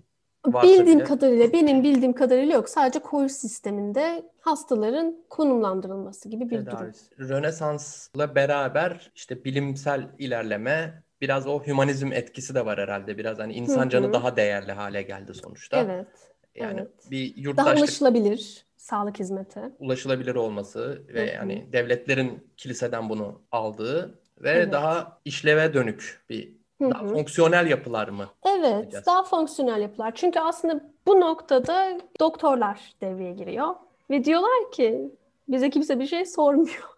Varsa bildiğim bile. kadarıyla, benim bildiğim kadarıyla yok. Sadece koğuş sisteminde hastaların konumlandırılması gibi bir Tedavisi. durum. Rönesans'la beraber işte bilimsel ilerleme, biraz o hümanizm etkisi de var herhalde. Biraz hani insan canı daha değerli hale geldi sonuçta. Evet. Yani evet. bir yurttaşlık... Daha ulaşılabilir sağlık hizmeti. Ulaşılabilir olması ve Hı-hı. yani devletlerin kiliseden bunu aldığı ve evet. daha işleve dönük bir Hı daha fonksiyonel yapılar mı? Evet, diyeceğiz? daha fonksiyonel yapılar. Çünkü aslında bu noktada doktorlar devreye giriyor ve diyorlar ki bize kimse bir şey sormuyor.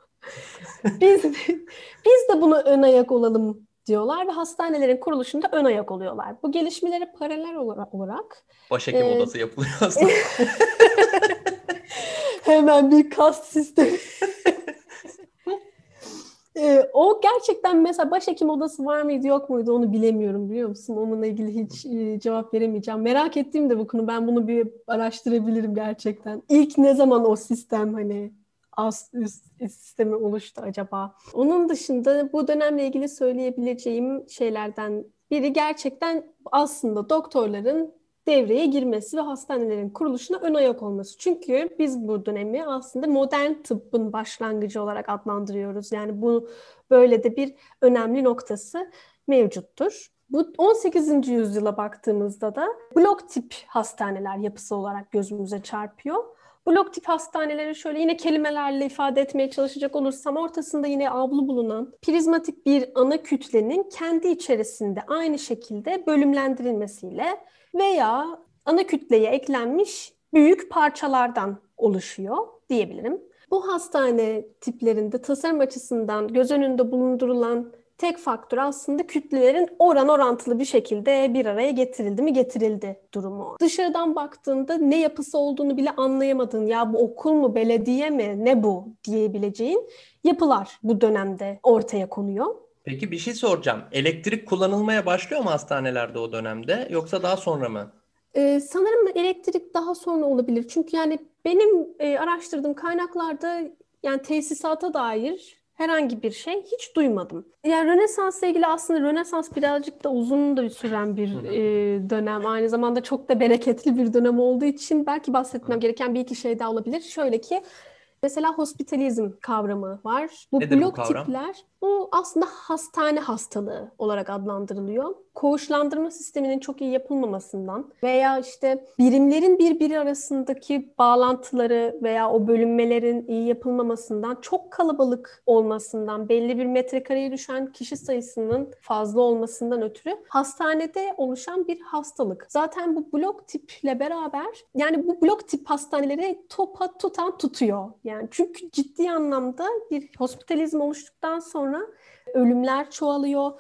biz biz de buna ön ayak olalım diyorlar ve hastanelerin kuruluşunda ön ayak oluyorlar. Bu gelişmelere paralel olarak başhekim e, odası yapılıyor aslında. Hemen bir kast sistemi. e, o gerçekten mesela başhekim odası var mıydı yok muydu onu bilemiyorum biliyor musun? Onunla ilgili hiç e, cevap veremeyeceğim. Merak ettiğim de bu konu. Ben bunu bir araştırabilirim gerçekten. İlk ne zaman o sistem hani ast üst sistemi oluştu acaba? Onun dışında bu dönemle ilgili söyleyebileceğim şeylerden biri gerçekten aslında doktorların devreye girmesi ve hastanelerin kuruluşuna ön ayak olması. Çünkü biz bu dönemi aslında modern tıbbın başlangıcı olarak adlandırıyoruz. Yani bu böyle de bir önemli noktası mevcuttur. Bu 18. yüzyıla baktığımızda da blok tip hastaneler yapısı olarak gözümüze çarpıyor. Blok tip hastaneleri şöyle yine kelimelerle ifade etmeye çalışacak olursam ortasında yine avlu bulunan prizmatik bir ana kütlenin kendi içerisinde aynı şekilde bölümlendirilmesiyle veya ana kütleye eklenmiş büyük parçalardan oluşuyor diyebilirim. Bu hastane tiplerinde tasarım açısından göz önünde bulundurulan tek faktör aslında kütlelerin oran orantılı bir şekilde bir araya getirildi mi getirildi durumu. Dışarıdan baktığında ne yapısı olduğunu bile anlayamadığın ya bu okul mu belediye mi ne bu diyebileceğin yapılar bu dönemde ortaya konuyor. Peki bir şey soracağım. Elektrik kullanılmaya başlıyor mu hastanelerde o dönemde yoksa daha sonra mı? Ee, sanırım elektrik daha sonra olabilir. Çünkü yani benim e, araştırdığım kaynaklarda yani tesisata dair herhangi bir şey hiç duymadım. Yani Rönesans'la ilgili aslında Rönesans birazcık da uzun da süren bir e, dönem. Aynı zamanda çok da bereketli bir dönem olduğu için belki bahsetmem gereken bir iki şey daha olabilir. Şöyle ki Mesela hospitalizm kavramı var. Bu Nedir blok bu kavram? tipler bu aslında hastane hastalığı olarak adlandırılıyor. Koğuşlandırma sisteminin çok iyi yapılmamasından veya işte birimlerin birbiri arasındaki bağlantıları veya o bölünmelerin iyi yapılmamasından, çok kalabalık olmasından, belli bir metrekareye düşen kişi sayısının fazla olmasından ötürü hastanede oluşan bir hastalık. Zaten bu blok tiple beraber yani bu blok tip hastaneleri topa tutan tutuyor. Yani çünkü ciddi anlamda bir hospitalizm oluştuktan sonra ölümler çoğalıyor.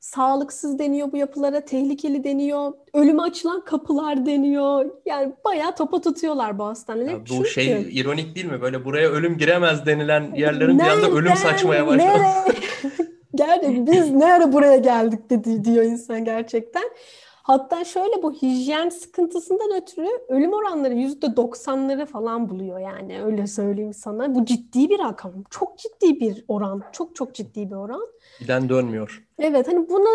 Sağlıksız deniyor bu yapılara, tehlikeli deniyor, ölüme açılan kapılar deniyor. Yani bayağı topa tutuyorlar bu hastaneler. Ya bu Çünkü... şey ironik değil mi? Böyle buraya ölüm giremez denilen yerlerin Nereden, bir anda ölüm saçmaya başlıyor. Gerçekten biz nerede buraya geldik dedi diyor insan gerçekten. Hatta şöyle bu hijyen sıkıntısından ötürü ölüm oranları yüzde doksanları falan buluyor yani öyle söyleyeyim sana. Bu ciddi bir rakam. Çok ciddi bir oran. Çok çok ciddi bir oran. Giden dönmüyor. Evet hani buna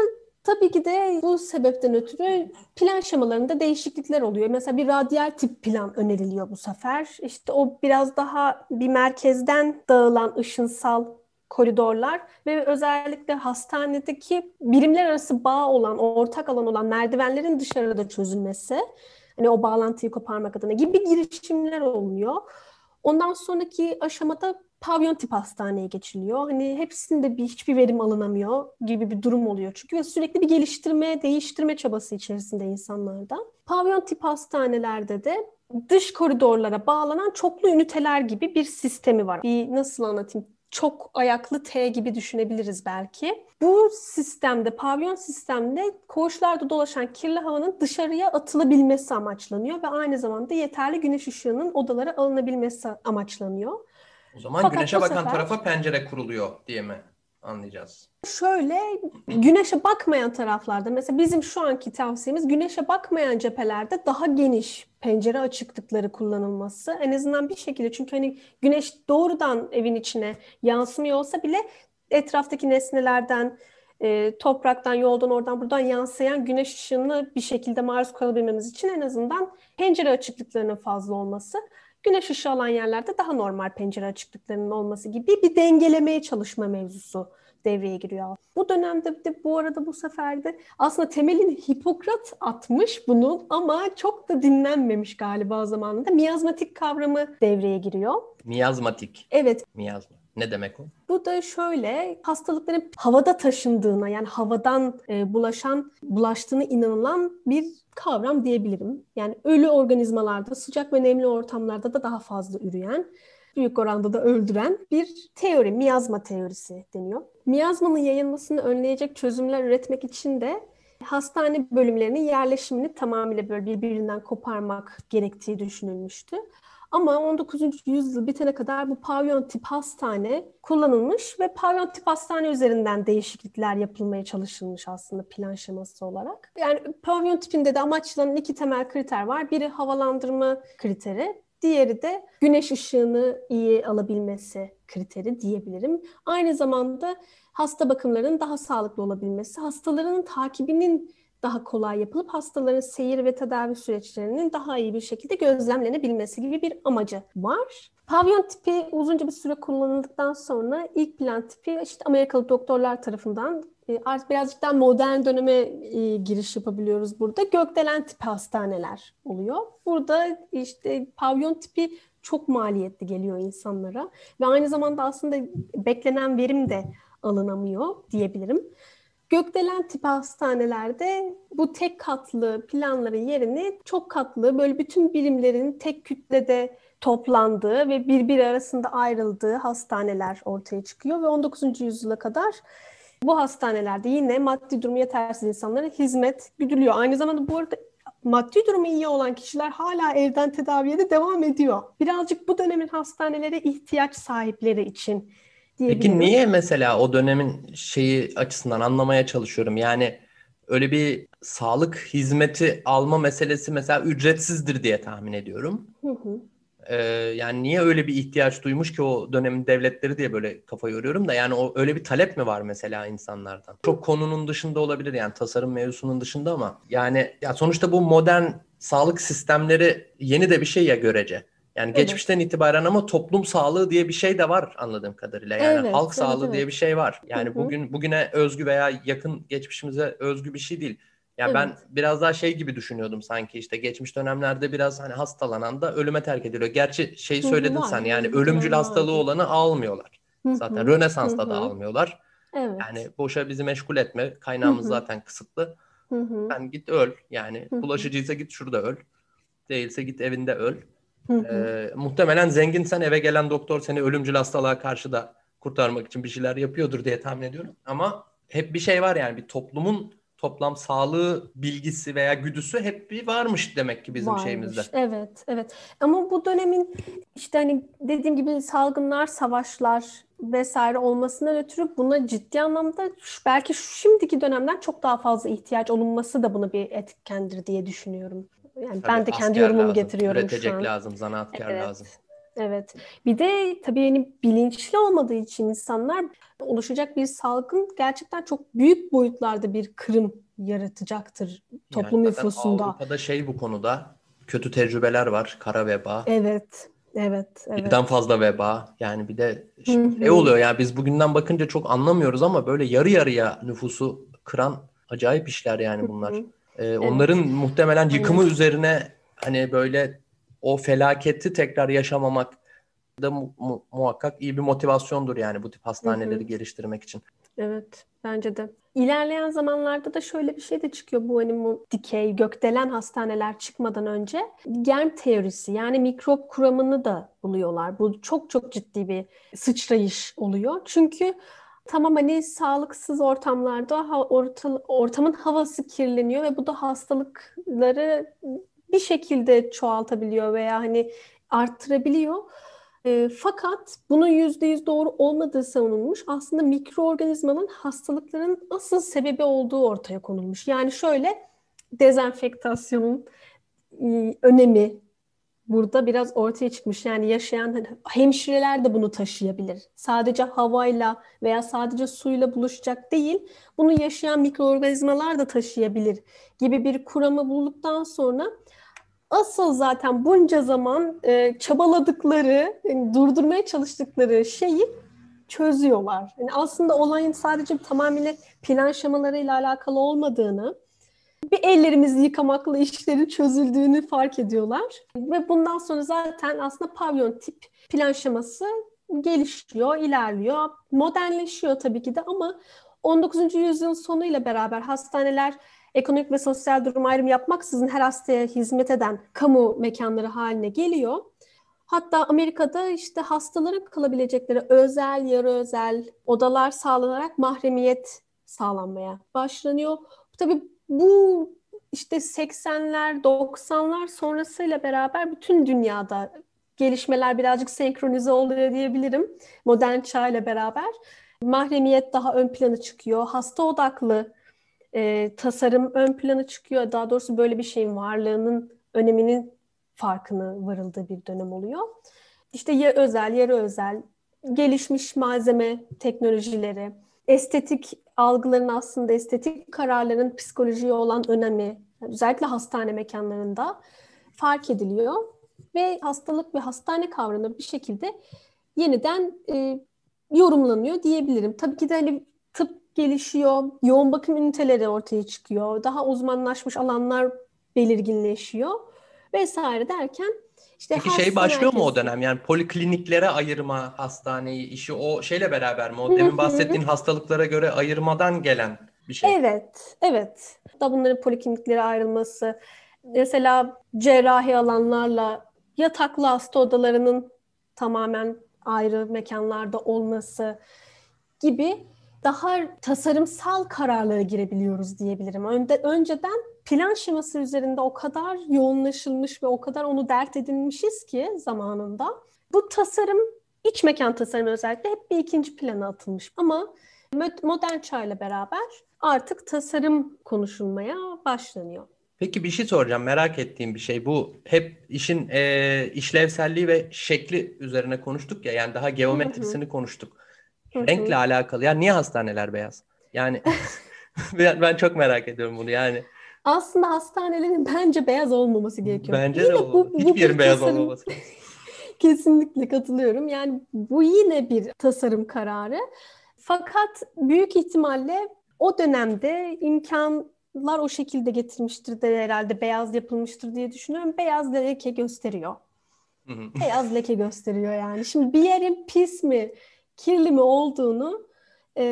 Tabii ki de bu sebepten ötürü plan şemalarında değişiklikler oluyor. Mesela bir radyal tip plan öneriliyor bu sefer. İşte o biraz daha bir merkezden dağılan ışınsal koridorlar ve özellikle hastanedeki birimler arası bağ olan, ortak alan olan merdivenlerin dışarıda çözülmesi, hani o bağlantıyı koparmak adına gibi girişimler oluyor. Ondan sonraki aşamada pavyon tip hastaneye geçiliyor. Hani hepsinde bir hiçbir verim alınamıyor gibi bir durum oluyor. Çünkü sürekli bir geliştirme, değiştirme çabası içerisinde insanlarda. Pavyon tip hastanelerde de dış koridorlara bağlanan çoklu üniteler gibi bir sistemi var. Bir nasıl anlatayım? Çok ayaklı T gibi düşünebiliriz belki. Bu sistemde, pavyon sistemde koğuşlarda dolaşan kirli havanın dışarıya atılabilmesi amaçlanıyor ve aynı zamanda yeterli güneş ışığının odalara alınabilmesi amaçlanıyor. O zaman Fakat güneşe bakan sefer, tarafa pencere kuruluyor diye mi anlayacağız? Şöyle güneşe bakmayan taraflarda mesela bizim şu anki tavsiyemiz güneşe bakmayan cephelerde daha geniş pencere açıklıkları kullanılması. En azından bir şekilde çünkü hani güneş doğrudan evin içine yansımıyor olsa bile etraftaki nesnelerden e, topraktan, yoldan, oradan, buradan yansıyan güneş ışığını bir şekilde maruz kalabilmemiz için en azından pencere açıklıklarının fazla olması güneş ışığı alan yerlerde daha normal pencere açıklıklarının olması gibi bir dengelemeye çalışma mevzusu devreye giriyor. Bu dönemde de bu arada bu sefer de aslında temelini Hipokrat atmış bunun ama çok da dinlenmemiş galiba zamanında. Miyazmatik kavramı devreye giriyor. Miyazmatik. Evet. Miyazma. Ne demek o? Bu da şöyle hastalıkların havada taşındığına yani havadan e, bulaşan bulaştığına inanılan bir kavram diyebilirim. Yani ölü organizmalarda sıcak ve nemli ortamlarda da daha fazla üreyen büyük oranda da öldüren bir teori, miyazma teorisi deniyor. Miyazmanın yayılmasını önleyecek çözümler üretmek için de hastane bölümlerinin yerleşimini tamamıyla böyle birbirinden koparmak gerektiği düşünülmüştü. Ama 19. yüzyıl bitene kadar bu pavyon tip hastane kullanılmış ve pavyon tip hastane üzerinden değişiklikler yapılmaya çalışılmış aslında plan şeması olarak. Yani pavyon tipinde de amaçlanan iki temel kriter var. Biri havalandırma kriteri, diğeri de güneş ışığını iyi alabilmesi kriteri diyebilirim. Aynı zamanda hasta bakımlarının daha sağlıklı olabilmesi, hastaların takibinin daha kolay yapılıp hastaların seyir ve tedavi süreçlerinin daha iyi bir şekilde gözlemlenebilmesi gibi bir amacı var. Pavyon tipi uzunca bir süre kullanıldıktan sonra ilk plan tipi işte Amerikalı doktorlar tarafından e, artık birazcık daha modern döneme e, giriş yapabiliyoruz burada. Gökdelen tipi hastaneler oluyor. Burada işte pavyon tipi çok maliyetli geliyor insanlara ve aynı zamanda aslında beklenen verim de alınamıyor diyebilirim. Gökdelen tipi hastanelerde bu tek katlı planların yerini çok katlı böyle bütün birimlerin tek kütlede toplandığı ve birbiri arasında ayrıldığı hastaneler ortaya çıkıyor ve 19. yüzyıla kadar bu hastanelerde yine maddi durumu yetersiz insanlara hizmet güdülüyor. Aynı zamanda bu arada maddi durumu iyi olan kişiler hala evden tedaviye de devam ediyor. Birazcık bu dönemin hastanelere ihtiyaç sahipleri için Peki niye mesela o dönemin şeyi açısından anlamaya çalışıyorum. Yani öyle bir sağlık hizmeti alma meselesi mesela ücretsizdir diye tahmin ediyorum. Hı hı. Ee, yani niye öyle bir ihtiyaç duymuş ki o dönemin devletleri diye böyle kafa yoruyorum da yani o öyle bir talep mi var mesela insanlardan? Çok konunun dışında olabilir yani tasarım mevzusunun dışında ama yani ya sonuçta bu modern sağlık sistemleri yeni de bir şey ya görece. Yani evet. geçmişten itibaren ama toplum sağlığı diye bir şey de var anladığım kadarıyla. Yani evet, halk evet, sağlığı evet. diye bir şey var. Yani Hı-hı. bugün bugüne özgü veya yakın geçmişimize özgü bir şey değil. Yani evet. ben biraz daha şey gibi düşünüyordum sanki işte geçmiş dönemlerde biraz hani hastalanan da ölüme terk ediliyor. Gerçi şey söyledin Hı-hı, sen yani ölümcül hastalığı olanı almıyorlar. Hı-hı. Zaten Rönesans'ta Hı-hı. da almıyorlar. Evet. Yani boşa bizi meşgul etme. Kaynağımız Hı-hı. zaten kısıtlı. Hı-hı. Ben git öl yani. Hı-hı. Bulaşıcıysa git şurada öl. Değilse git evinde öl. Hı hı. E, muhtemelen zenginsen eve gelen doktor seni ölümcül hastalığa karşı da kurtarmak için bir şeyler yapıyordur diye tahmin ediyorum. Ama hep bir şey var yani bir toplumun toplam sağlığı bilgisi veya güdüsü hep bir varmış demek ki bizim varmış. şeyimizde. Evet, evet. Ama bu dönemin işte hani dediğim gibi salgınlar, savaşlar vesaire olmasından ötürü buna ciddi anlamda belki şimdiki dönemden çok daha fazla ihtiyaç olunması da buna bir etkendir diye düşünüyorum. Yani tabii ben de kendi yorumumu lazım, getiriyorum üretecek şu an. lazım, zanaatkar evet. lazım. Evet. Bir de tabii yani bilinçli olmadığı için insanlar oluşacak bir salgın gerçekten çok büyük boyutlarda bir kırım yaratacaktır toplum yani nüfusunda. Avrupa'da şey bu konuda kötü tecrübeler var. Kara veba. Evet. Evet, evet. Birden fazla veba. Yani bir de şey oluyor yani biz bugünden bakınca çok anlamıyoruz ama böyle yarı yarıya nüfusu kıran acayip işler yani bunlar. Ee, onların muhtemelen yıkımı evet. üzerine hani böyle o felaketi tekrar yaşamamak da mu- mu- muhakkak iyi bir motivasyondur yani bu tip hastaneleri Hı-hı. geliştirmek için. Evet, bence de. İlerleyen zamanlarda da şöyle bir şey de çıkıyor bu hani bu dikey, gökdelen hastaneler çıkmadan önce. Germ teorisi yani mikrop kuramını da buluyorlar. Bu çok çok ciddi bir sıçrayış oluyor. Çünkü Tamam hani sağlıksız ortamlarda ha, orta, ortamın havası kirleniyor ve bu da hastalıkları bir şekilde çoğaltabiliyor veya hani arttırabiliyor. E, fakat bunun yüzde yüz doğru olmadığı savunulmuş. Aslında mikroorganizmanın hastalıkların asıl sebebi olduğu ortaya konulmuş. Yani şöyle dezenfektasyonun e, önemi burada biraz ortaya çıkmış. Yani yaşayan hani hemşireler de bunu taşıyabilir. Sadece havayla veya sadece suyla buluşacak değil, bunu yaşayan mikroorganizmalar da taşıyabilir gibi bir kuramı bulduktan sonra asıl zaten bunca zaman e, çabaladıkları, yani durdurmaya çalıştıkları şeyi çözüyorlar. Yani aslında olayın sadece tamamıyla plan şemalarıyla alakalı olmadığını, bir ellerimizi yıkamakla işlerin çözüldüğünü fark ediyorlar. Ve bundan sonra zaten aslında pavyon tip plan şeması gelişiyor, ilerliyor, modernleşiyor tabii ki de ama 19. yüzyılın sonuyla beraber hastaneler ekonomik ve sosyal durum ayrımı yapmaksızın her hastaya hizmet eden kamu mekanları haline geliyor. Hatta Amerika'da işte hastaların kalabilecekleri özel, yarı özel odalar sağlanarak mahremiyet sağlanmaya başlanıyor. Tabii bu işte 80'ler, 90'lar sonrasıyla beraber bütün dünyada gelişmeler birazcık senkronize oluyor diyebilirim. Modern çağ ile beraber. Mahremiyet daha ön plana çıkıyor. Hasta odaklı e, tasarım ön plana çıkıyor. Daha doğrusu böyle bir şeyin varlığının öneminin farkını varıldığı bir dönem oluyor. İşte ya özel, yarı özel, gelişmiş malzeme teknolojileri, estetik algıların aslında estetik kararların psikolojiye olan önemi, özellikle hastane mekanlarında fark ediliyor ve hastalık ve hastane kavramı bir şekilde yeniden e, yorumlanıyor diyebilirim. Tabii ki de hani tıp gelişiyor, yoğun bakım üniteleri ortaya çıkıyor, daha uzmanlaşmış alanlar belirginleşiyor vesaire derken işte Peki şey başlıyor herkes... mu o dönem? Yani polikliniklere ayırma hastaneyi, işi o şeyle beraber mi? O demin bahsettiğin hastalıklara göre ayırmadan gelen bir şey. Evet, evet. Da bunların polikliniklere ayrılması, mesela cerrahi alanlarla yataklı hasta odalarının tamamen ayrı mekanlarda olması gibi daha tasarımsal kararlara girebiliyoruz diyebilirim. Önde, önceden plan şeması üzerinde o kadar yoğunlaşılmış ve o kadar onu dert edinmişiz ki zamanında. Bu tasarım, iç mekan tasarımı özellikle hep bir ikinci plana atılmış. Ama modern çağla beraber artık tasarım konuşulmaya başlanıyor. Peki bir şey soracağım merak ettiğim bir şey bu hep işin e, işlevselliği ve şekli üzerine konuştuk ya yani daha geometrisini konuştuk. Renkle alakalı yani niye hastaneler beyaz? Yani ben, ben çok merak ediyorum bunu yani. Aslında hastanelerin bence beyaz olmaması gerekiyor. Bence yine de olmalı. Bu, Hiçbir yerin beyaz tasarım... olmaması Kesinlikle katılıyorum. Yani bu yine bir tasarım kararı. Fakat büyük ihtimalle o dönemde imkanlar o şekilde getirmiştir de herhalde beyaz yapılmıştır diye düşünüyorum. Beyaz leke gösteriyor. beyaz leke gösteriyor yani. Şimdi bir yerin pis mi, kirli mi olduğunu e,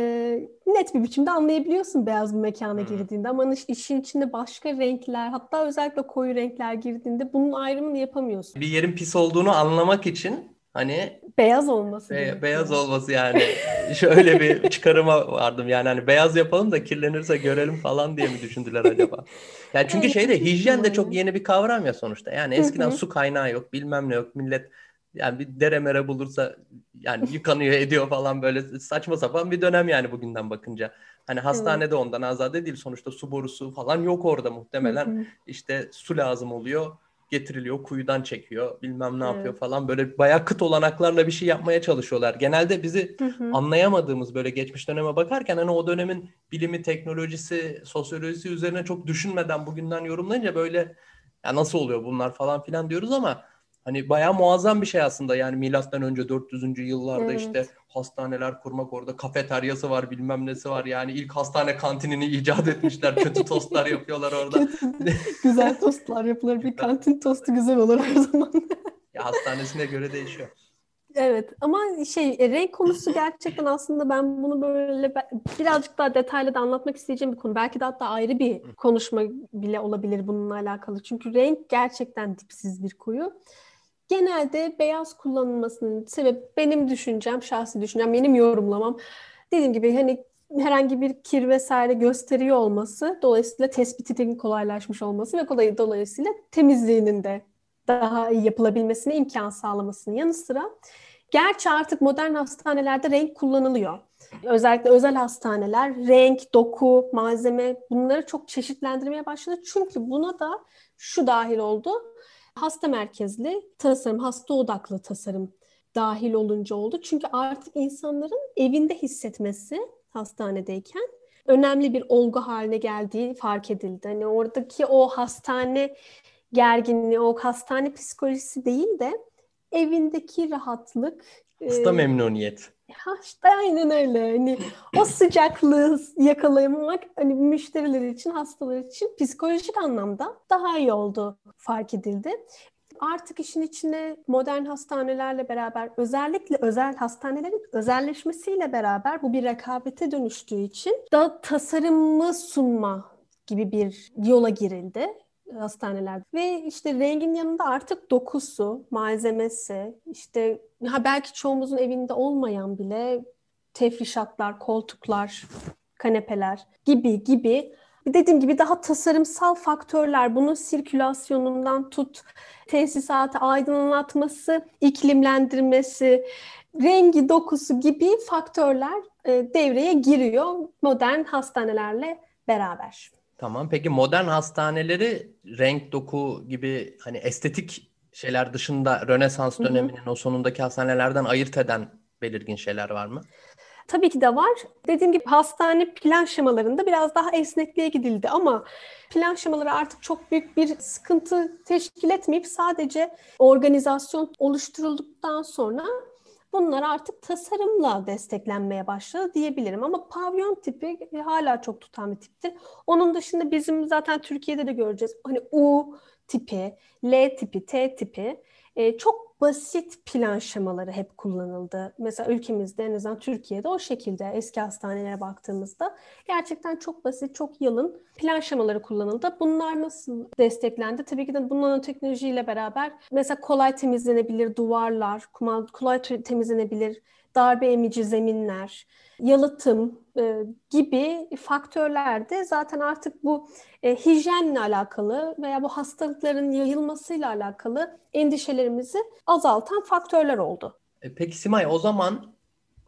net bir biçimde anlayabiliyorsun beyaz bir mekana girdiğinde ama işin içinde başka renkler hatta özellikle koyu renkler girdiğinde bunun ayrımını yapamıyorsun. Bir yerin pis olduğunu anlamak için hani beyaz olması. Be- beyaz olması yani. Şöyle bir çıkarıma vardım yani hani beyaz yapalım da kirlenirse görelim falan diye mi düşündüler acaba? Yani çünkü şeyde hijyen de çok yeni bir kavram ya sonuçta. Yani eskiden su kaynağı yok, bilmem ne yok. Millet yani bir dere mere bulursa yani yıkanıyor ediyor falan böyle saçma sapan bir dönem yani bugünden bakınca. Hani hastanede ondan azade değil sonuçta su borusu falan yok orada muhtemelen. işte su lazım oluyor getiriliyor kuyudan çekiyor bilmem ne yapıyor falan böyle bayağı kıt olanaklarla bir şey yapmaya çalışıyorlar. Genelde bizi anlayamadığımız böyle geçmiş döneme bakarken hani o dönemin bilimi, teknolojisi, sosyolojisi üzerine çok düşünmeden bugünden yorumlayınca böyle ya nasıl oluyor bunlar falan filan diyoruz ama Hani bayağı muazzam bir şey aslında yani milattan önce 400. yıllarda evet. işte hastaneler kurmak orada kafeteryası var bilmem nesi var yani ilk hastane kantinini icat etmişler kötü tostlar yapıyorlar orada. güzel tostlar yapılır bir kantin tostu güzel olur her zaman. ya hastanesine göre değişiyor. Evet ama şey e, renk konusu gerçekten aslında ben bunu böyle birazcık daha detaylı da anlatmak isteyeceğim bir konu. Belki de hatta ayrı bir konuşma bile olabilir bununla alakalı. Çünkü renk gerçekten dipsiz bir kuyu. Genelde beyaz kullanılmasının sebebi benim düşüncem, şahsi düşüncem, benim yorumlamam. Dediğim gibi hani herhangi bir kir vesaire gösteriyor olması, dolayısıyla tespitinin kolaylaşmış olması ve kolay, dolayısıyla temizliğinin de daha iyi yapılabilmesine imkan sağlamasının yanı sıra gerçi artık modern hastanelerde renk kullanılıyor. Özellikle özel hastaneler renk, doku, malzeme bunları çok çeşitlendirmeye başladı. Çünkü buna da şu dahil oldu hasta merkezli tasarım, hasta odaklı tasarım dahil olunca oldu. Çünkü artık insanların evinde hissetmesi hastanedeyken önemli bir olgu haline geldiği fark edildi. Hani oradaki o hastane gerginliği, o hastane psikolojisi değil de evindeki rahatlık. Hasta e, memnuniyet. Ha işte aynen öyle. Hani o sıcaklığı yakalayamamak hani müşteriler için, hastalar için psikolojik anlamda daha iyi oldu fark edildi. artık işin içine modern hastanelerle beraber özellikle özel hastanelerin özelleşmesiyle beraber bu bir rekabete dönüştüğü için da tasarımı sunma gibi bir yola girildi hastanelerde. Ve işte rengin yanında artık dokusu, malzemesi, işte ha belki çoğumuzun evinde olmayan bile tefrişatlar, koltuklar, kanepeler gibi gibi Dediğim gibi daha tasarımsal faktörler, bunun sirkülasyonundan tut, tesisatı aydınlatması, iklimlendirmesi, rengi, dokusu gibi faktörler e, devreye giriyor modern hastanelerle beraber. Tamam. Peki modern hastaneleri renk, doku gibi hani estetik şeyler dışında Rönesans döneminin hı hı. o sonundaki hastanelerden ayırt eden belirgin şeyler var mı? Tabii ki de var. Dediğim gibi hastane plan şemalarında biraz daha esnekliğe gidildi ama plan şemaları artık çok büyük bir sıkıntı teşkil etmeyip sadece organizasyon oluşturulduktan sonra bunlar artık tasarımla desteklenmeye başladı diyebilirim. Ama pavyon tipi hala çok tutan bir tiptir. Onun dışında bizim zaten Türkiye'de de göreceğiz. Hani U tipi, L tipi, T tipi e, çok basit plan şemaları hep kullanıldı. Mesela ülkemizde en azından Türkiye'de o şekilde eski hastanelere baktığımızda gerçekten çok basit, çok yalın plan şemaları kullanıldı. Bunlar nasıl desteklendi? Tabii ki de bu nanoteknolojiyle beraber mesela kolay temizlenebilir duvarlar, kolay temizlenebilir darbe emici zeminler, yalıtım e, gibi faktörlerde zaten artık bu e, hijyenle alakalı veya bu hastalıkların yayılmasıyla alakalı endişelerimizi azaltan faktörler oldu. E, peki Simay o zaman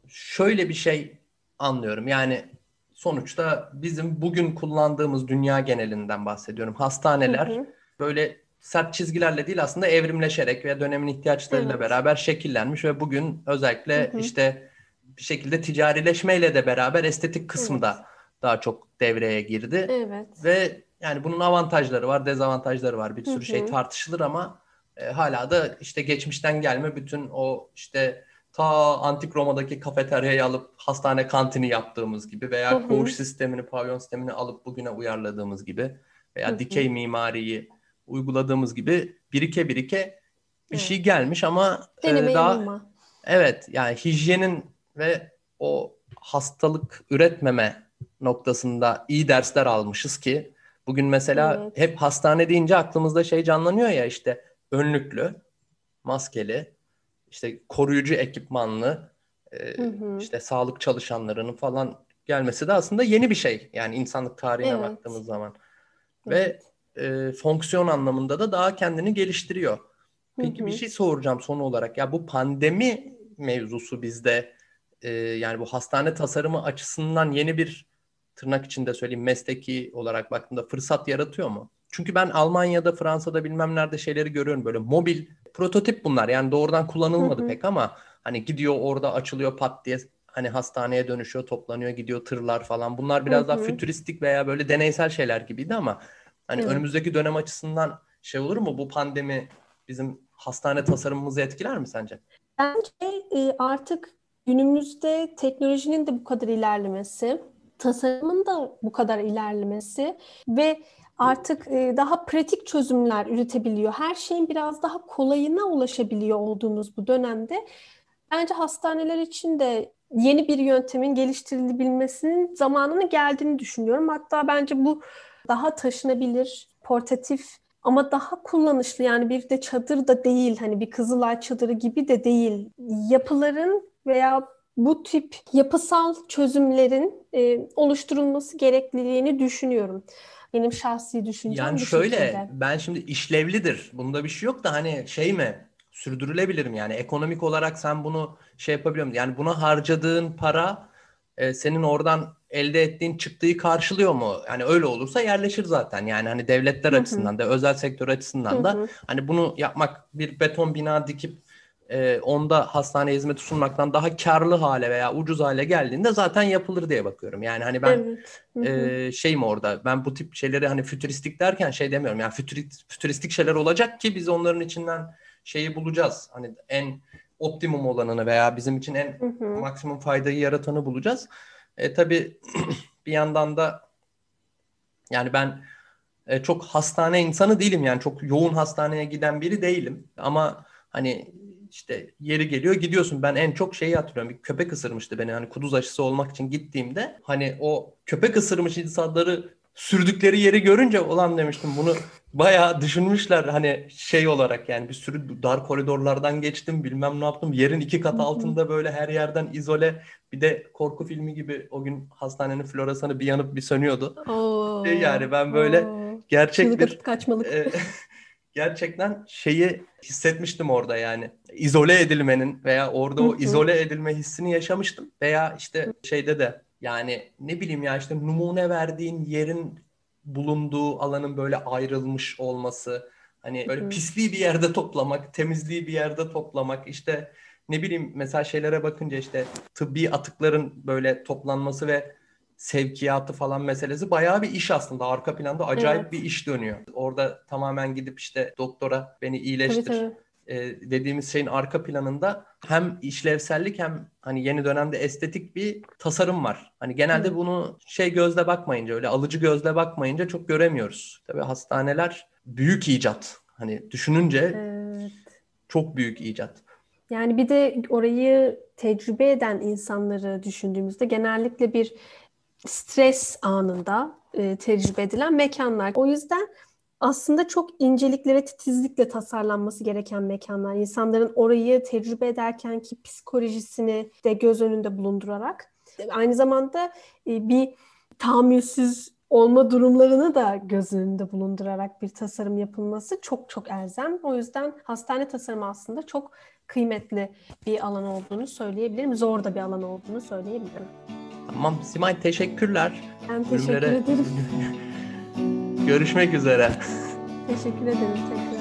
şöyle bir şey anlıyorum. Yani sonuçta bizim bugün kullandığımız dünya genelinden bahsediyorum. Hastaneler hı hı. böyle sert çizgilerle değil aslında evrimleşerek ve dönemin ihtiyaçlarıyla evet. beraber şekillenmiş ve bugün özellikle hı hı. işte bir şekilde ticarileşmeyle de beraber estetik kısmı evet. da daha çok devreye girdi. Evet. Ve yani bunun avantajları var, dezavantajları var. Bir sürü Hı-hı. şey tartışılır ama e, hala da işte geçmişten gelme bütün o işte ta antik Roma'daki kafeteryayı alıp hastane kantini yaptığımız gibi veya Hı-hı. koğuş sistemini, pavyon sistemini alıp bugüne uyarladığımız gibi veya Hı-hı. dikey mimariyi uyguladığımız gibi birike birike bir evet. şey gelmiş ama e, daha yanılma. evet yani hijyenin ve o hastalık üretmeme noktasında iyi dersler almışız ki bugün mesela evet. hep hastane deyince aklımızda şey canlanıyor ya işte önlüklü, maskeli, işte koruyucu ekipmanlı, e, hı hı. işte sağlık çalışanlarının falan gelmesi de aslında yeni bir şey. Yani insanlık tarihine evet. baktığımız zaman. Evet. E, fonksiyon anlamında da daha kendini geliştiriyor. Peki hı hı. bir şey soracağım son olarak. Ya bu pandemi mevzusu bizde e, yani bu hastane tasarımı açısından yeni bir tırnak içinde söyleyeyim mesleki olarak baktığımda fırsat yaratıyor mu? Çünkü ben Almanya'da, Fransa'da bilmem nerede şeyleri görüyorum böyle mobil prototip bunlar. Yani doğrudan kullanılmadı hı hı. pek ama hani gidiyor orada açılıyor pat diye hani hastaneye dönüşüyor, toplanıyor, gidiyor tırlar falan. Bunlar biraz hı hı. daha fütüristik veya böyle deneysel şeyler gibiydi ama hani hı. önümüzdeki dönem açısından şey olur mu bu pandemi bizim hastane tasarımımızı etkiler mi sence? Bence e, artık günümüzde teknolojinin de bu kadar ilerlemesi, tasarımın da bu kadar ilerlemesi ve artık e, daha pratik çözümler üretebiliyor. Her şeyin biraz daha kolayına ulaşabiliyor olduğumuz bu dönemde bence hastaneler için de yeni bir yöntemin geliştirilebilmesinin zamanının geldiğini düşünüyorum. Hatta bence bu daha taşınabilir, portatif ama daha kullanışlı yani bir de çadır da değil hani bir Kızılay çadırı gibi de değil. Yapıların veya bu tip yapısal çözümlerin e, oluşturulması gerekliliğini düşünüyorum. Benim şahsi düşüncem Yani şöyle şekilde. ben şimdi işlevlidir. Bunda bir şey yok da hani şey mi sürdürülebilir mi? Yani ekonomik olarak sen bunu şey yapabiliyor musun? Yani buna harcadığın para e, senin oradan elde ettiğin çıktığı karşılıyor mu? Yani öyle olursa yerleşir zaten. Yani hani devletler Hı-hı. açısından da özel sektör açısından da hani bunu yapmak bir beton bina dikip e, onda hastane hizmeti sunmaktan daha karlı hale veya ucuz hale geldiğinde zaten yapılır diye bakıyorum. Yani hani ben evet. e, şeyim orada ben bu tip şeyleri hani fütüristik derken şey demiyorum. Yani fütüristik şeyler olacak ki biz onların içinden şeyi bulacağız. Hani en optimum olanını veya bizim için en hı hı. maksimum faydayı yaratanı bulacağız. E, tabii bir yandan da yani ben e, çok hastane insanı değilim yani çok yoğun hastaneye giden biri değilim. Ama hani işte yeri geliyor gidiyorsun. Ben en çok şeyi hatırlıyorum. Bir köpek ısırmıştı beni. Hani kuduz aşısı olmak için gittiğimde hani o köpek ısırmış insanları sürdükleri yeri görünce olan demiştim bunu bayağı düşünmüşler hani şey olarak yani bir sürü dar koridorlardan geçtim bilmem ne yaptım yerin iki kat altında böyle her yerden izole bir de korku filmi gibi o gün hastanenin floresanı bir yanıp bir sönüyordu. Oo, şey yani ben böyle oo. gerçek Çığlık bir kaçmalık. E, gerçekten şeyi hissetmiştim orada yani. izole edilmenin veya orada o izole edilme hissini yaşamıştım. Veya işte şeyde de yani ne bileyim ya işte numune verdiğin yerin bulunduğu alanın böyle ayrılmış olması. Hani böyle pisliği bir yerde toplamak, temizliği bir yerde toplamak. işte ne bileyim mesela şeylere bakınca işte tıbbi atıkların böyle toplanması ve sevkiyatı falan meselesi bayağı bir iş aslında. Arka planda acayip evet. bir iş dönüyor. Orada tamamen gidip işte doktora beni iyileştir tabii, tabii. E, dediğimiz şeyin arka planında hem işlevsellik hem hani yeni dönemde estetik bir tasarım var. Hani genelde Hı. bunu şey gözle bakmayınca öyle alıcı gözle bakmayınca çok göremiyoruz. Tabii hastaneler büyük icat. Hani düşününce evet. çok büyük icat. Yani bir de orayı tecrübe eden insanları düşündüğümüzde genellikle bir stres anında e, tecrübe edilen mekanlar. O yüzden aslında çok incelikle ve titizlikle tasarlanması gereken mekanlar. İnsanların orayı tecrübe ederken ki psikolojisini de göz önünde bulundurarak aynı zamanda e, bir tahammülsüz olma durumlarını da göz önünde bulundurarak bir tasarım yapılması çok çok elzem. O yüzden hastane tasarımı aslında çok kıymetli bir alan olduğunu söyleyebilirim. Zor da bir alan olduğunu söyleyebilirim. Tamam Simay teşekkürler. Ben teşekkür Ürünlere... ederim. Görüşmek üzere. Teşekkür ederim.